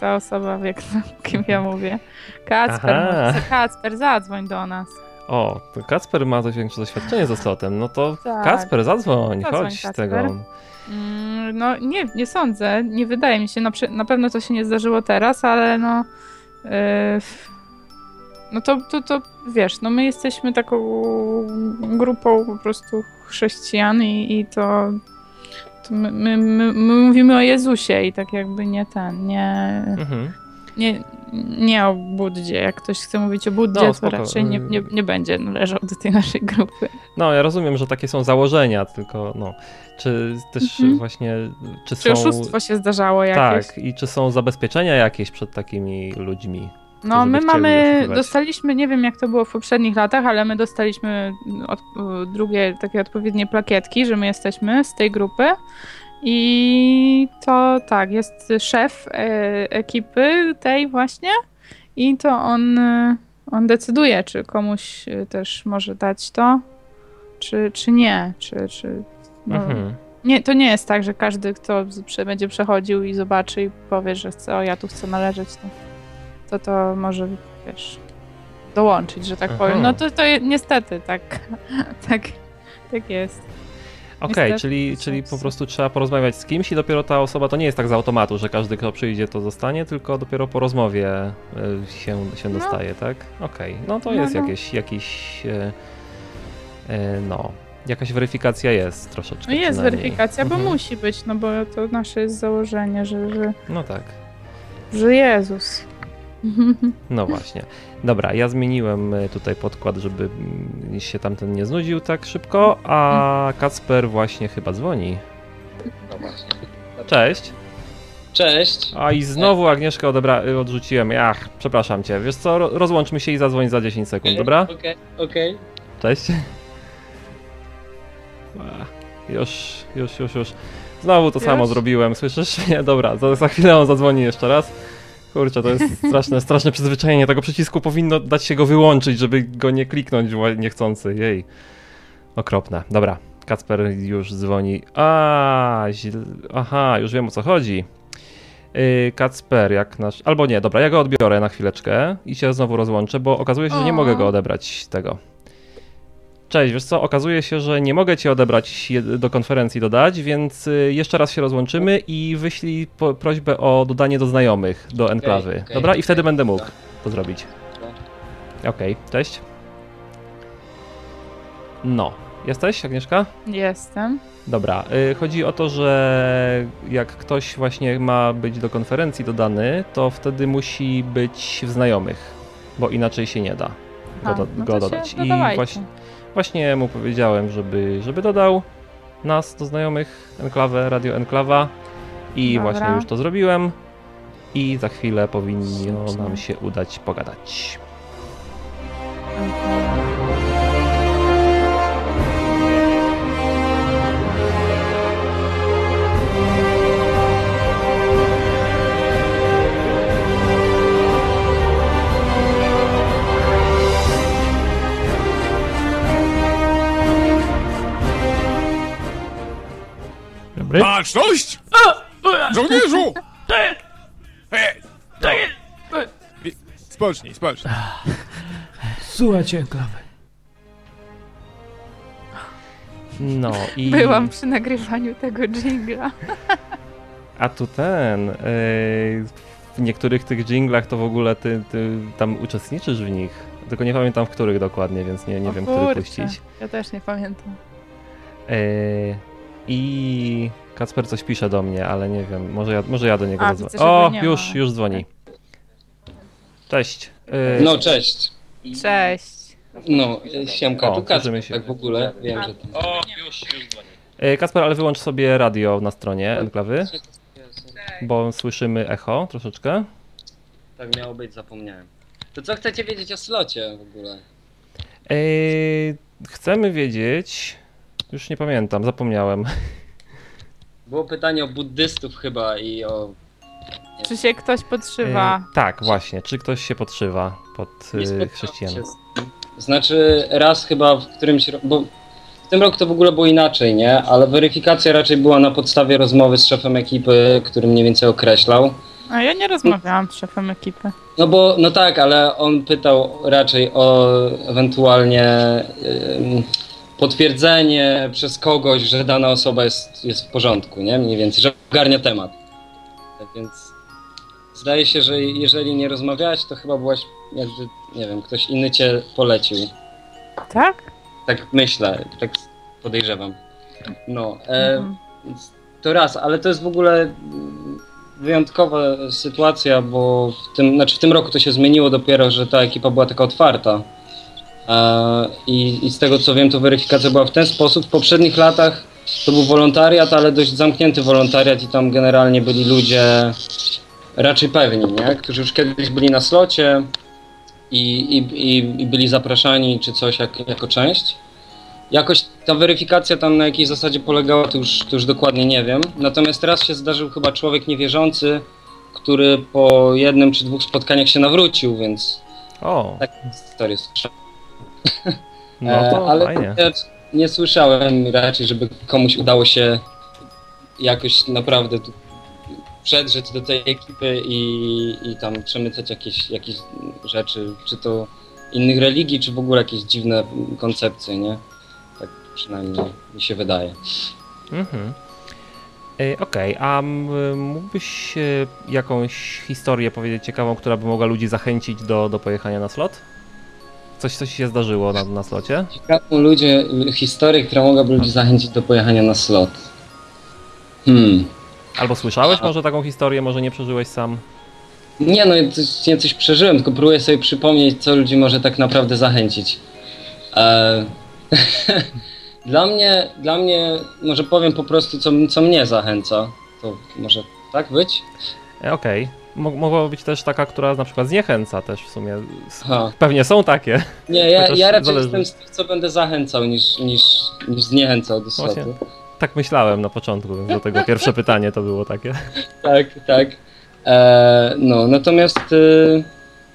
ta osoba wie, [LAUGHS] kim ja mówię. Kacper, Kacper, zadzwoń do nas. O, to Kacper ma coś większe doświadczenie ze slotem, no to Tak. Kacper, zadzwoń, Zadzwoń, chodź z Kacper. tego. Mm, No nie, nie sądzę, nie wydaje mi się, na, na pewno to się nie zdarzyło teraz, ale no e, no to, to, to wiesz, no my jesteśmy taką grupą po prostu chrześcijan i, i to my, my, my, my mówimy o Jezusie i tak jakby nie ten, nie, Mhm. nie, nie o Buddzie. Jak ktoś chce mówić o Buddzie, No, to raczej nie, nie, nie będzie należał do tej naszej grupy. No, ja rozumiem, że takie są założenia, tylko no, czy też Mhm. właśnie, czy, Czy są... oszustwo się zdarzało jakieś? Tak, i czy są zabezpieczenia jakieś przed takimi ludźmi? No, my mamy, dostaliśmy, nie wiem jak to było w poprzednich latach, ale my dostaliśmy od, drugie takie odpowiednie plakietki, że my jesteśmy z tej grupy. I to tak, jest szef e, ekipy tej właśnie i to on, on decyduje, czy komuś e, też może dać to, czy, czy nie, czy, czy no, Mhm. nie, to nie jest tak, że każdy, kto będzie przechodził i zobaczy i powie, że chce, o ja tu chcę należeć, to to, to może, wiesz, dołączyć, że tak Aha. powiem. No to, to niestety tak, [LAUGHS] tak, tak jest. Okej, Niestety. czyli, czyli po prostu trzeba porozmawiać z kimś i dopiero ta osoba, to nie jest tak z automatu, że każdy, kto przyjdzie, to zostanie, tylko dopiero po rozmowie y, się, się No. dostaje, tak? Okej, no to No, jest no. jakieś, jakiś, y, y, no, jakaś weryfikacja jest troszeczkę No jest weryfikacja, bo Mhm. musi być, no bo to nasze jest założenie, że, że, No tak. że Jezus. [LAUGHS] No właśnie. Dobra, ja zmieniłem y, tutaj podkład, żeby mm, się tamten nie znudził tak szybko, a Kacper właśnie chyba dzwoni. No właśnie. Cześć. Cześć. A i znowu Agnieszkę odebra- odrzuciłem. Ach, przepraszam cię. Wiesz co, ro- rozłączmy się i zadzwoń za 10 sekund, dobra? Okej, okej. Cześć. Ach, Już, już, już, już. Znowu to samo Już? zrobiłem, słyszysz? Nie, dobra, za, za chwilę on zadzwoni jeszcze raz. Kurczę, to jest straszne, straszne przyzwyczajenie tego przycisku. Powinno dać się go wyłączyć, żeby go nie kliknąć niechcący. Jej. Okropne. Dobra, Kacper już dzwoni. A, źle... aha, już wiem o co chodzi. Yy, Kacper, jak nasz. Albo nie, dobra, ja go odbiorę na chwileczkę i się znowu rozłączę, bo okazuje się, że nie mogę go odebrać tego. Cześć, wiesz co, okazuje się, że nie mogę cię odebrać do konferencji dodać, więc y, jeszcze raz się rozłączymy i wyślij po, prośbę o dodanie do znajomych, do enklawy. okej, Dobra? I wtedy będę mógł dobra. to zrobić. Dobra. Okej, cześć. No, jesteś, Agnieszka? Jestem. Dobra, y, chodzi o to, że jak ktoś właśnie ma być do konferencji dodany, to wtedy musi być w znajomych, bo inaczej się nie da go, A, do, no go to dodać. Się I właśnie, właśnie mu powiedziałem, żeby, żeby dodał nas do znajomych, enklawę, radio enklawa i Dobra. właśnie już to zrobiłem i za chwilę powinno nam się udać pogadać. Dobry. Baczność! Żołnierzu! Spocznij, spocznij. Słuchajcie, enklawy. No i... Byłam przy nagrywaniu tego jingla. A tu ten. Yy, w niektórych tych jinglach to w ogóle ty, ty tam uczestniczysz w nich. Tylko nie pamiętam w których dokładnie, więc nie, nie O wiem, który kurczę, puścić. Ja też nie pamiętam. Yy, I Kacper coś pisze do mnie, ale nie wiem. Może ja, może ja do niego A, widzę, że O, już, już dzwoni. Cześć. Yy, No, cześć. Cześć. No, siemka, O, tu Kacper, się. tak w ogóle, wiem, że. O, już, już dzwoni. Yy, Kacper, ale wyłącz sobie radio na stronie enklawy, bo słyszymy echo troszeczkę. Tak miało być, zapomniałem. To co chcecie wiedzieć o slocie w ogóle? Yy, chcemy wiedzieć. Już nie pamiętam, zapomniałem. Było pytanie o buddystów chyba i o... Czy się ktoś podszywa? E, tak, właśnie. Czy ktoś się podszywa pod e, chrześcijan? Znaczy raz chyba w którymś roku, bo w tym roku to w ogóle było inaczej, nie? Ale weryfikacja raczej była na podstawie rozmowy z szefem ekipy, który mniej więcej określał. A ja nie rozmawiałam z szefem ekipy. No bo, no tak, ale on pytał raczej o ewentualnie ym, potwierdzenie przez kogoś, że dana osoba jest, jest w porządku, nie? Mniej więcej, że ogarnia temat. Więc zdaje się, że jeżeli nie rozmawiałeś, to chyba byłaś jakby, nie wiem, ktoś inny cię polecił. Tak? Tak myślę, tak podejrzewam. No, e, Mhm. więc to raz, ale to jest w ogóle wyjątkowa sytuacja, bo w tym, znaczy w tym roku to się zmieniło dopiero, że ta ekipa była taka otwarta. E, i, I z tego co wiem, to weryfikacja była w ten sposób. W poprzednich latach to był wolontariat, ale dość zamknięty wolontariat i tam generalnie byli ludzie raczej pewni, nie? którzy już kiedyś byli na slocie i, i, i, byli zapraszani czy coś jak, jako część. Jakoś ta weryfikacja tam na jakiej zasadzie polegała, to już, to już dokładnie nie wiem. Natomiast teraz się zdarzył chyba człowiek niewierzący, który po jednym czy dwóch spotkaniach się nawrócił, więc O, tak historię słyszałem. [LAUGHS] no to ale fajnie. Nie, nie słyszałem raczej, żeby komuś udało się jakoś naprawdę przedrzeć do tej ekipy i, i tam przemycać jakieś, jakieś rzeczy, czy to innych religii, czy w ogóle jakieś dziwne koncepcje, nie? Tak przynajmniej mi się wydaje. Mhm. E, Okej, a m, mógłbyś e, jakąś historię powiedzieć ciekawą, która by mogła ludzi zachęcić do, do pojechania na slot? Coś, coś się zdarzyło na, na slocie? Ciekawą ludzie, historię, która mogłaby ludzi zachęcić do pojechania na slot. Hmm. Albo słyszałeś może taką historię, może nie przeżyłeś sam? Nie no, ja coś, ja coś przeżyłem, tylko próbuję sobie przypomnieć, co ludzi może tak naprawdę zachęcić. E... [LAUGHS] dla mnie, dla mnie, może powiem po prostu, co, co mnie zachęca. To może tak być? E, Okej. Mo- Mogła być też taka, która na przykład zniechęca też w sumie. Aha. Pewnie są takie. Nie, ja, ja raczej zależy. jestem z tych, co będę zachęcał, niż, niż, niż zniechęcał do Właśnie. Tak myślałem na początku, więc dlatego pierwsze [LAUGHS] pytanie to było takie. tak, tak. E, no, natomiast y,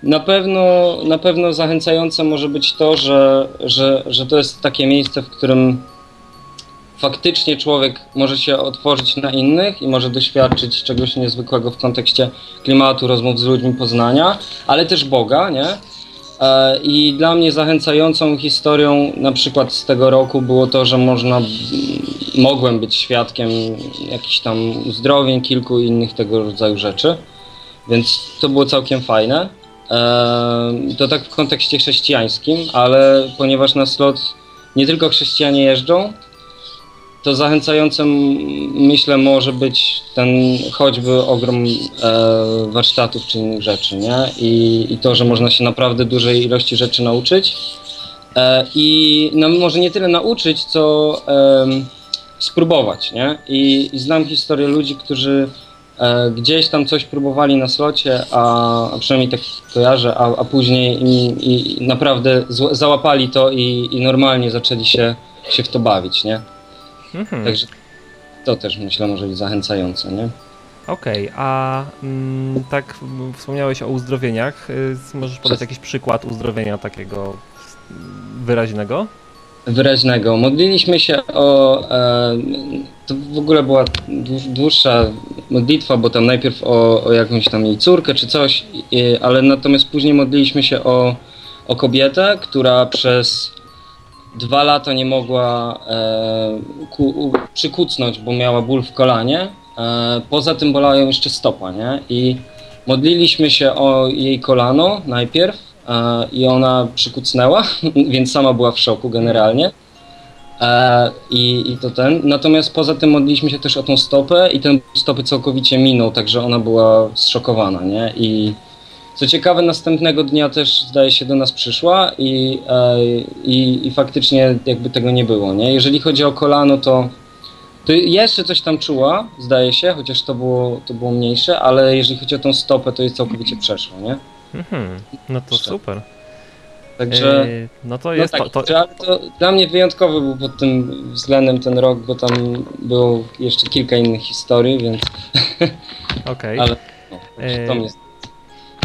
na pewno, na pewno zachęcające może być to, że, że, że to jest takie miejsce, w którym faktycznie człowiek może się otworzyć na innych i może doświadczyć czegoś niezwykłego w kontekście klimatu, rozmów z ludźmi, poznania, ale też Boga, nie? E, I dla mnie zachęcającą historią na przykład z tego roku było to, że można, mogłem być świadkiem jakichś tam uzdrowień, kilku innych tego rodzaju rzeczy, więc to było całkiem fajne. E, To tak w kontekście chrześcijańskim, ale ponieważ na slot nie tylko chrześcijanie jeżdżą, to zachęcającym myślę może być ten choćby ogrom e, warsztatów czy innych rzeczy, nie? I, I to, że można się naprawdę dużej ilości rzeczy nauczyć. E, I no, może nie tyle nauczyć, co em, spróbować, nie? I, I znam historię ludzi, którzy e, gdzieś tam coś próbowali na slocie, a, a przynajmniej tak kojarzę, a, a później i, i naprawdę załapali to i, i normalnie zaczęli się, się w to bawić, nie? Mhm. Także to też myślę może być zachęcające, nie? Okej, a mm, tak wspomniałeś o uzdrowieniach. y, Możesz podać jakiś przykład uzdrowienia takiego wyraźnego? Wyraźnego. Modliliśmy się o. E, to w ogóle była dłu- dłuższa modlitwa, bo tam najpierw o, o jakąś tam jej córkę czy coś, ale natomiast później modliliśmy się o, o kobietę, która przez dwa lata nie mogła e, ku, u, przykucnąć, bo miała ból w kolanie. E, poza tym bolała ją jeszcze stopa, nie? I modliliśmy się o jej kolano najpierw e, i ona przykucnęła, [LAUGHS] więc sama była w szoku generalnie. E, i, I to ten. Natomiast poza tym modliliśmy się też o tą stopę i ten stopy całkowicie minął, także ona była zszokowana, nie? I co ciekawe, następnego dnia też zdaje się do nas przyszła i, e, i, i faktycznie jakby tego nie było, nie? Jeżeli chodzi o kolano, to, to jeszcze coś tam czuła, zdaje się, chociaż to było, to było mniejsze, ale jeżeli chodzi o tą stopę, to jest całkowicie przeszło, nie? Mhm. No to Jeszcze. super. Także... No to No jest tak, to, to, ale to dla mnie wyjątkowy był pod tym względem ten rok, bo tam było jeszcze kilka innych historii, więc Okej. [LAUGHS] ale no, to mnie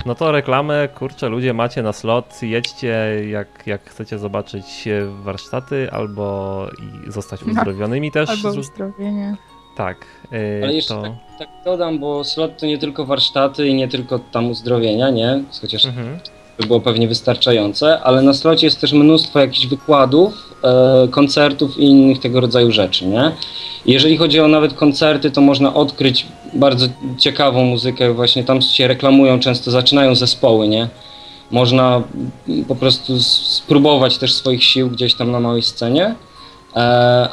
No to reklamę, kurczę, ludzie macie na slot, jedźcie jak, jak chcecie zobaczyć e, warsztaty albo i zostać No. uzdrowionymi też. Albo uzdrowienie. Tak. e, Ale jeszcze to... tak, tak dodam, bo slot to nie tylko warsztaty i nie tylko tam uzdrowienia, nie? Chociaż Mhm. By było pewnie wystarczające, ale na slocie jest też mnóstwo jakichś wykładów, e, koncertów i innych tego rodzaju rzeczy, nie? Jeżeli chodzi o nawet koncerty, to można odkryć bardzo ciekawą muzykę, właśnie tam się reklamują często, zaczynają zespoły, nie? Można po prostu spróbować też swoich sił gdzieś tam na małej scenie, e,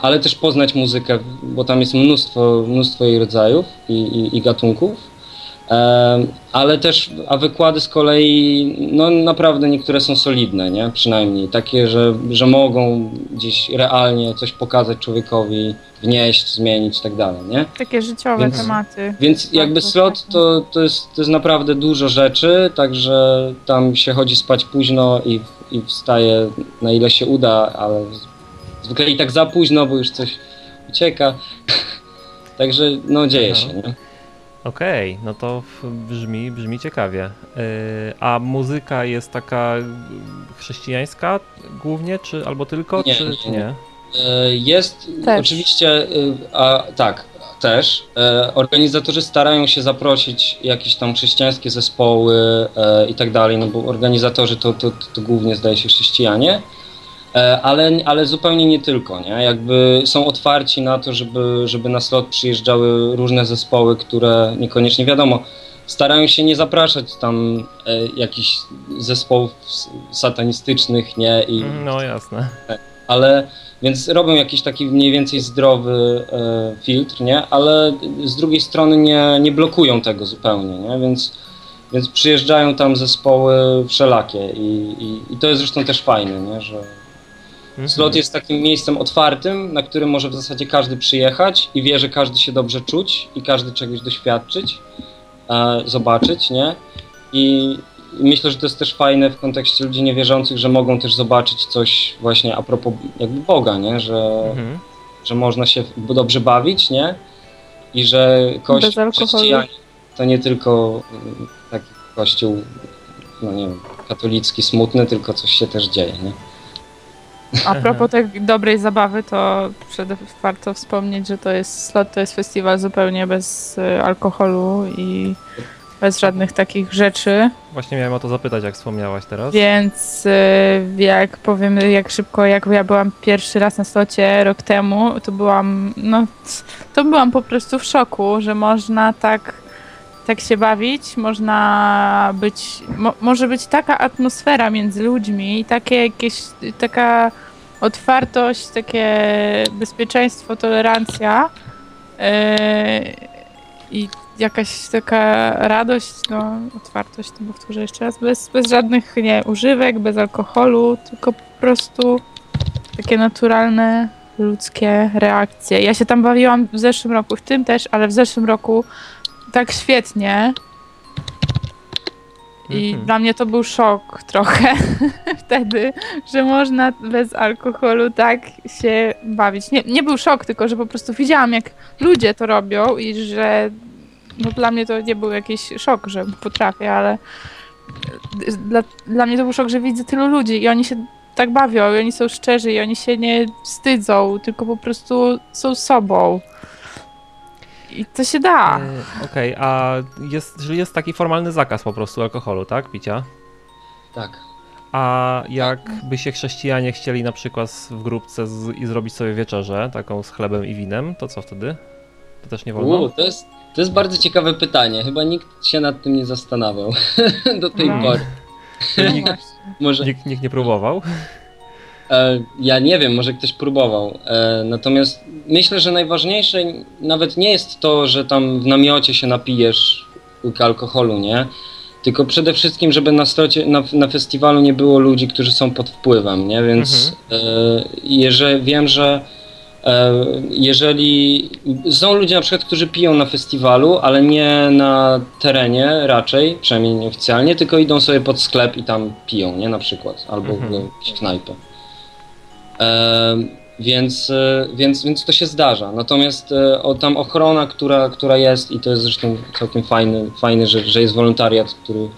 ale też poznać muzykę, bo tam jest mnóstwo, mnóstwo jej rodzajów i, i, i gatunków. Ale też, a wykłady z kolei, no naprawdę niektóre są solidne, nie? Przynajmniej takie, że, że mogą gdzieś realnie coś pokazać człowiekowi, wnieść, zmienić i tak dalej, nie? Takie życiowe Więc- tematy. Więc jakby Bardzo slot fajne. to, to, jest, to jest naprawdę dużo rzeczy, także tam się chodzi spać późno i, i wstaje na ile się uda, ale zwykle i tak za późno, bo już coś ucieka. [LAUGHS] Także no dzieje się, nie? Okej, no to brzmi, brzmi ciekawie. Yy, a muzyka jest taka chrześcijańska głównie, czy albo tylko, Nie, czy, nie, czy nie. E, Jest Też. oczywiście, y, a, tak, też. Organizatorzy starają się zaprosić jakieś tam chrześcijańskie zespoły i tak dalej, no bo organizatorzy to, to, to głównie zdaje się chrześcijanie, ale, ale zupełnie nie tylko, nie? Jakby są otwarci na to, żeby, żeby na slot przyjeżdżały różne zespoły, które niekoniecznie wiadomo, starają się nie zapraszać tam e, jakichś zespołów satanistycznych, nie? I, Mm, No jasne. ale więc robią jakiś taki mniej więcej zdrowy e, filtr, nie? Ale z drugiej strony nie, nie blokują tego zupełnie, nie? Więc, więc przyjeżdżają tam zespoły wszelakie i, i, i to jest zresztą też fajne, nie? Że Mhm. slot jest takim miejscem otwartym, na którym może w zasadzie każdy przyjechać i wie, że każdy się dobrze czuć i każdy czegoś doświadczyć, e, zobaczyć, nie? I myślę, że to jest też fajne w kontekście ludzi niewierzących, że mogą też zobaczyć coś właśnie a propos jakby Boga, nie? Że, Mhm. że można się dobrze bawić, nie? I że kościół chrześcijanin to nie tylko mm, taki kościół, no nie wiem, katolicki, smutny, tylko coś się też dzieje, nie? A propos tej dobrej zabawy, to przede wszystkim warto wspomnieć, że to jest slot, to jest festiwal zupełnie bez y, alkoholu i bez żadnych takich rzeczy, Właśnie miałem o to zapytać, jak wspomniałaś teraz. więc y, jak powiem, jak szybko, jak ja byłam pierwszy raz na slocie rok temu, to byłam, no, to byłam po prostu w szoku, że można tak, tak się bawić, można być, mo, może być taka atmosfera między ludźmi i takie jakieś, taka otwartość, takie bezpieczeństwo, tolerancja yy, i jakaś taka radość, no otwartość, to powtórzę jeszcze raz, bez, bez żadnych nie, używek, bez alkoholu, tylko po prostu takie naturalne ludzkie reakcje. Ja się tam bawiłam w zeszłym roku, w tym też, ale w zeszłym roku tak świetnie. I Mhm. dla mnie to był szok trochę [LAUGHS] wtedy, że można bez alkoholu tak się bawić. Nie, nie był szok, tylko że po prostu widziałam, jak ludzie to robią i że no dla mnie to nie był jakiś szok, że potrafię, ale dla, dla mnie to był szok, że widzę tylu ludzi i oni się tak bawią, i oni są szczerzy, i oni się nie wstydzą, tylko po prostu są sobą. I to się da. E, Okej, a jest, jest taki formalny zakaz po prostu alkoholu, tak? Picia? Tak. A jakby się chrześcijanie chcieli na przykład w grupce z, i zrobić sobie wieczerzę, taką z chlebem i winem, to co wtedy? To też nie wolno? U, to, jest, to jest bardzo ciekawe pytanie. Chyba nikt się nad tym nie zastanawiał [LAUGHS] do tej No. pory. Nikt. [LAUGHS] Może, nikt, nikt nie próbował? E, ja nie wiem, może ktoś próbował. E, natomiast myślę, że najważniejsze nawet nie jest to, że tam w namiocie się napijesz łyka alkoholu, nie? Tylko przede wszystkim, żeby na, strocie, na, na festiwalu nie było ludzi, którzy są pod wpływem, nie? Więc e, jeżeli, wiem, że jeżeli są ludzie na przykład, którzy piją na festiwalu, ale nie na terenie raczej, przynajmniej nieoficjalnie, tylko idą sobie pod sklep i tam piją, nie? Na przykład, albo Mhm. w knajpę. Więc, e, więc, więc to się zdarza. Natomiast e, o, tam ochrona, która, która jest, i to jest zresztą całkiem fajny, fajny że, że jest wolontariat, który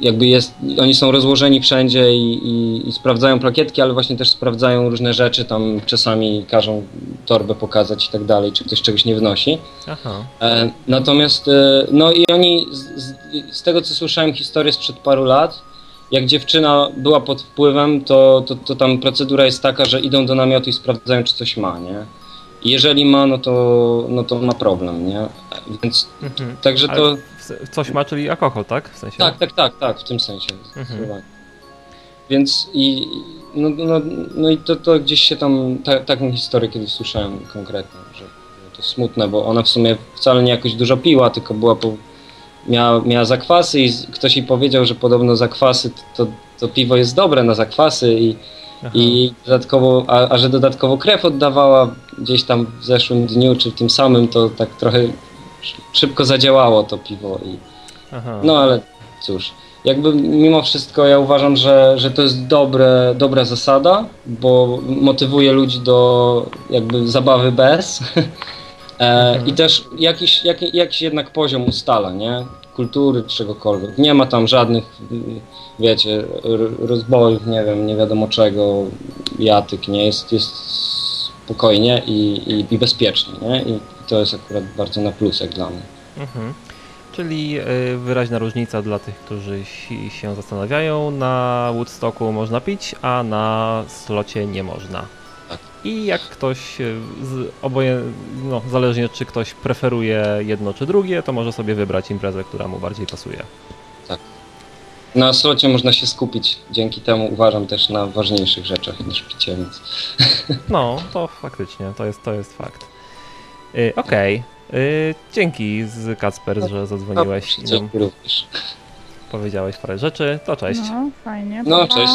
jakby jest, oni są rozłożeni wszędzie i, i, i sprawdzają plakietki, ale właśnie też sprawdzają różne rzeczy, tam czasami każą torbę pokazać i tak dalej, czy ktoś czegoś nie wnosi. Aha. E, natomiast, no i oni, z, z, z tego co słyszałem historię sprzed paru lat, jak dziewczyna była pod wpływem, to, to, to tam procedura jest taka, że idą do namiotu i sprawdzają, czy coś ma, nie? I jeżeli ma, no to, no to ma problem, nie? Więc Mhm. także Ale to. Coś ma, czyli alkohol, tak? W sensie? Tak, tak, tak, tak, w tym sensie. Mhm. Więc i no, no, no i to, to gdzieś się tam, ta, taką historię kiedyś słyszałem konkretnie, że to smutne, bo ona w sumie wcale nie jakoś dużo piła, tylko była po, miała, miała zakwasy i ktoś jej powiedział, że podobno zakwasy to, to, piwo jest dobre na zakwasy i, Aha. i dodatkowo, a, a że dodatkowo krew oddawała gdzieś tam w zeszłym dniu czy w tym samym, to tak trochę sz- szybko zadziałało to piwo i Aha. no ale cóż, jakby mimo wszystko ja uważam, że, że to jest dobre, dobra zasada, bo motywuje ludzi do jakby zabawy bez [LAUGHS] e, i też jakiś, jak, jakiś jednak poziom ustala, nie? Kultury, czegokolwiek. Nie ma tam żadnych, wiecie, rozbojów, nie wiem, nie wiadomo czego, jatyk, nie? Jest, jest spokojnie i, i, i bezpiecznie, nie? I to jest akurat bardzo na plus jak dla mnie. Mhm. Czyli y, wyraźna różnica dla tych, którzy si- się zastanawiają. Na Woodstocku można pić, a na slocie nie można. Tak. I jak ktoś, y, z, oboje, no, zależnie czy ktoś preferuje jedno czy drugie, to może sobie wybrać imprezę, która mu bardziej pasuje. Na slocie można się skupić, dzięki temu uważam też na ważniejszych rzeczach niż picie, więc No, to faktycznie, to jest, to jest fakt. Y, Okej, y, dzięki z Kacper, że zadzwoniłeś i nam dzięki również. powiedziałeś parę rzeczy. To cześć. No, fajnie. No, pa. cześć.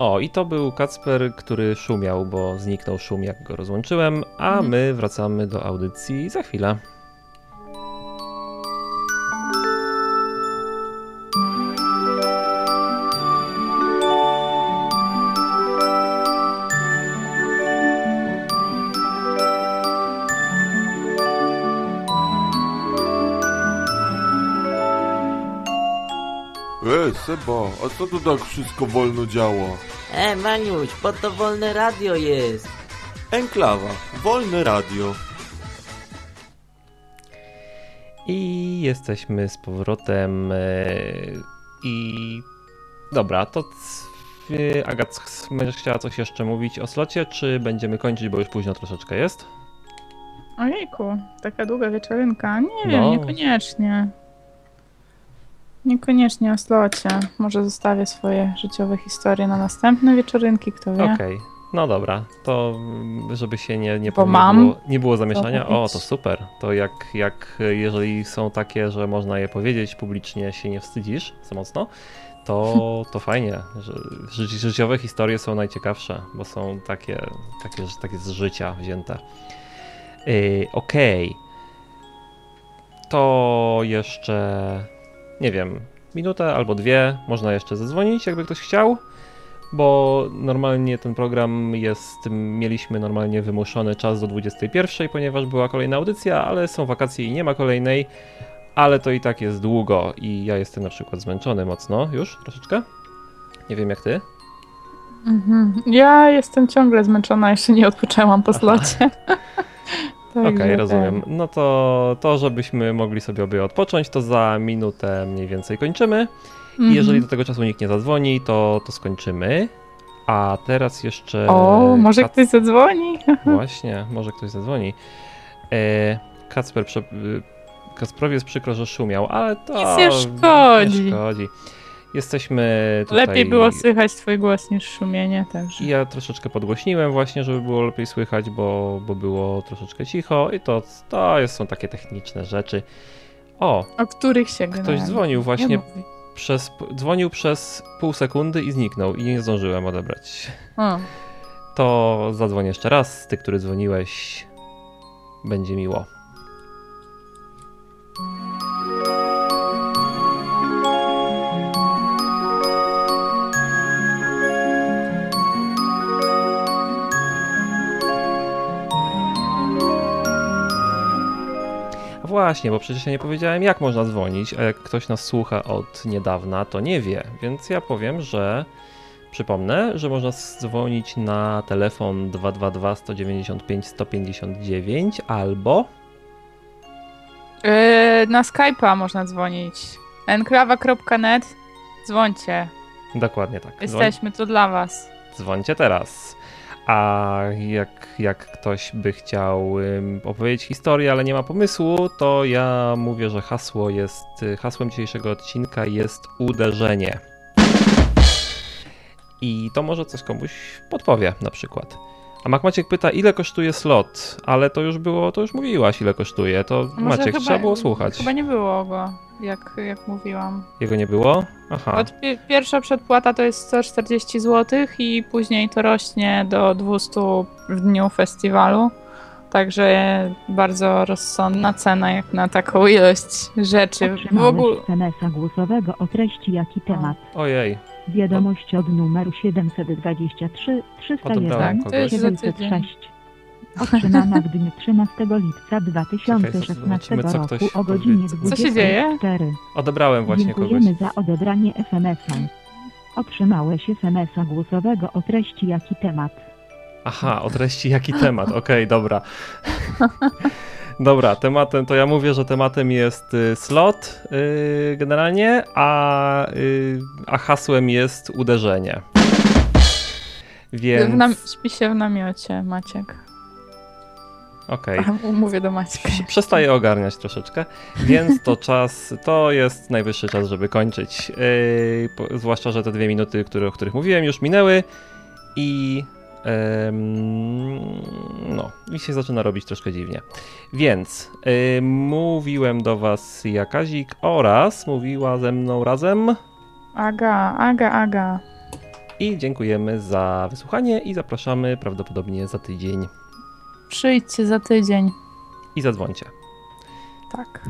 O, i to był Kacper, który szumiał, bo zniknął szum, jak go rozłączyłem, a Mhm. my wracamy do audycji za chwilę. Seba, a co tu tak wszystko wolno działa? E, Maniuś, bo to wolne radio jest. Enklawa, wolne radio. I jesteśmy z powrotem. e, I dobra, to e, Agat, będziesz chciała coś jeszcze mówić o slocie, czy będziemy kończyć, bo już późno troszeczkę jest? Ojejku, taka długa wieczorynka. Nie No. wiem, niekoniecznie. Niekoniecznie o slocie. Może zostawię swoje życiowe historie na następne wieczorynki, kto wie. Okej, no dobra, to żeby się nie, nie, Bo nie, mam było, nie było zamieszania, o to super, to jak, jak jeżeli są takie, że można je powiedzieć publicznie, się nie wstydzisz za mocno, to, to fajnie, ży, życiowe historie są najciekawsze, bo są takie, takie, takie z życia wzięte. Yy, Okej, to jeszcze, nie wiem, minutę albo dwie, można jeszcze zadzwonić, jakby ktoś chciał bo normalnie ten program jest, mieliśmy normalnie wymuszony czas do 21, ponieważ była kolejna audycja, ale są wakacje i nie ma kolejnej, ale to i tak jest długo i ja jestem na przykład zmęczony mocno już troszeczkę. Nie wiem jak ty. Mhm. Ja jestem ciągle zmęczona, jeszcze nie odpoczęłam po slocie. [LAUGHS] Okej, Także rozumiem. ten. No to, to, żebyśmy mogli sobie obie odpocząć, to za minutę mniej więcej kończymy. I Mhm. jeżeli do tego czasu nikt nie zadzwoni, to, to skończymy. A teraz jeszcze. O, może Kac- ktoś zadzwoni? [LAUGHS] Właśnie, może ktoś zadzwoni. E, Kacper, prze... y, jest przykro, że szumiał, ale to Nic nie szkodzi. Nie szkodzi. Jesteśmy tutaj... Lepiej było słychać twój głos niż szumienie, także. Ja troszeczkę podgłośniłem właśnie, żeby było lepiej słychać, bo, bo było troszeczkę cicho i to, to są takie techniczne rzeczy. O, O których się ktoś generalnie dzwonił nie właśnie, przez, dzwonił przez pół sekundy i zniknął i nie zdążyłem odebrać. O, To zadzwoń jeszcze raz, ty, który dzwoniłeś, będzie miło. Właśnie, bo przecież ja nie powiedziałem, jak można dzwonić, a jak ktoś nas słucha od niedawna, to nie wie. Więc ja powiem, że przypomnę, że można dzwonić na telefon 222 195 159 albo Yy, na Skype'a można dzwonić. Enklawa.net. Dzwońcie. Dokładnie tak. Jesteśmy tu dla was. dzwońcie teraz. A jak, jak ktoś by chciał opowiedzieć historię, ale nie ma pomysłu, to ja mówię, że hasło jest, hasłem dzisiejszego odcinka jest uderzenie. I to może coś komuś podpowie na przykład. A Mac Maciek pyta, ile kosztuje slot, ale to już było, to już mówiłaś, ile kosztuje. To Maciek, chyba- trzeba było słuchać. Chyba nie było go, jak, jak mówiłam. Jego nie było? Aha. Od pi- pierwsza przedpłata to jest 140 zł i później to rośnie do 200 w dniu festiwalu. Także bardzo rozsądna cena jak na taką ilość rzeczy. W Otrzymałeś ogóle. SMS-a głosowego o treści jaki temat. Ojej. Wiadomość od numeru 723 Odebrałem 301 kogoś. To jest za tydzień. 706. Otrzymana w dniu 13 lipca Czekaj, 2016 zobaczymy, co ktoś roku o godzinie powie. Co się dzieje? 24. Odebrałem właśnie kogoś. Dziękujemy za odebranie SMS-a. Otrzymałeś SMS-a głosowego o treści jaki temat. Aha, o treści jaki temat? Okej, dobra. [LAUGHS] Dobra, tematem to ja mówię, że tematem jest y, slot y, generalnie, a, y, a hasłem jest uderzenie. Więc. Nam- śpi się w namiocie, Maciek. Okej. Mówię do Maćka. Przestaję ogarniać troszeczkę, więc to [LAUGHS] czas, to jest najwyższy czas, żeby kończyć. Yy, zwłaszcza, że te dwie minuty, które, o których mówiłem, już minęły i no, i się zaczyna robić troszkę dziwnie. Więc yy, mówiłem do was Jakazik oraz mówiła ze mną razem Aga, Aga, Aga. i dziękujemy za wysłuchanie i zapraszamy prawdopodobnie za tydzień Przyjdźcie za tydzień. i zadzwońcie. Tak.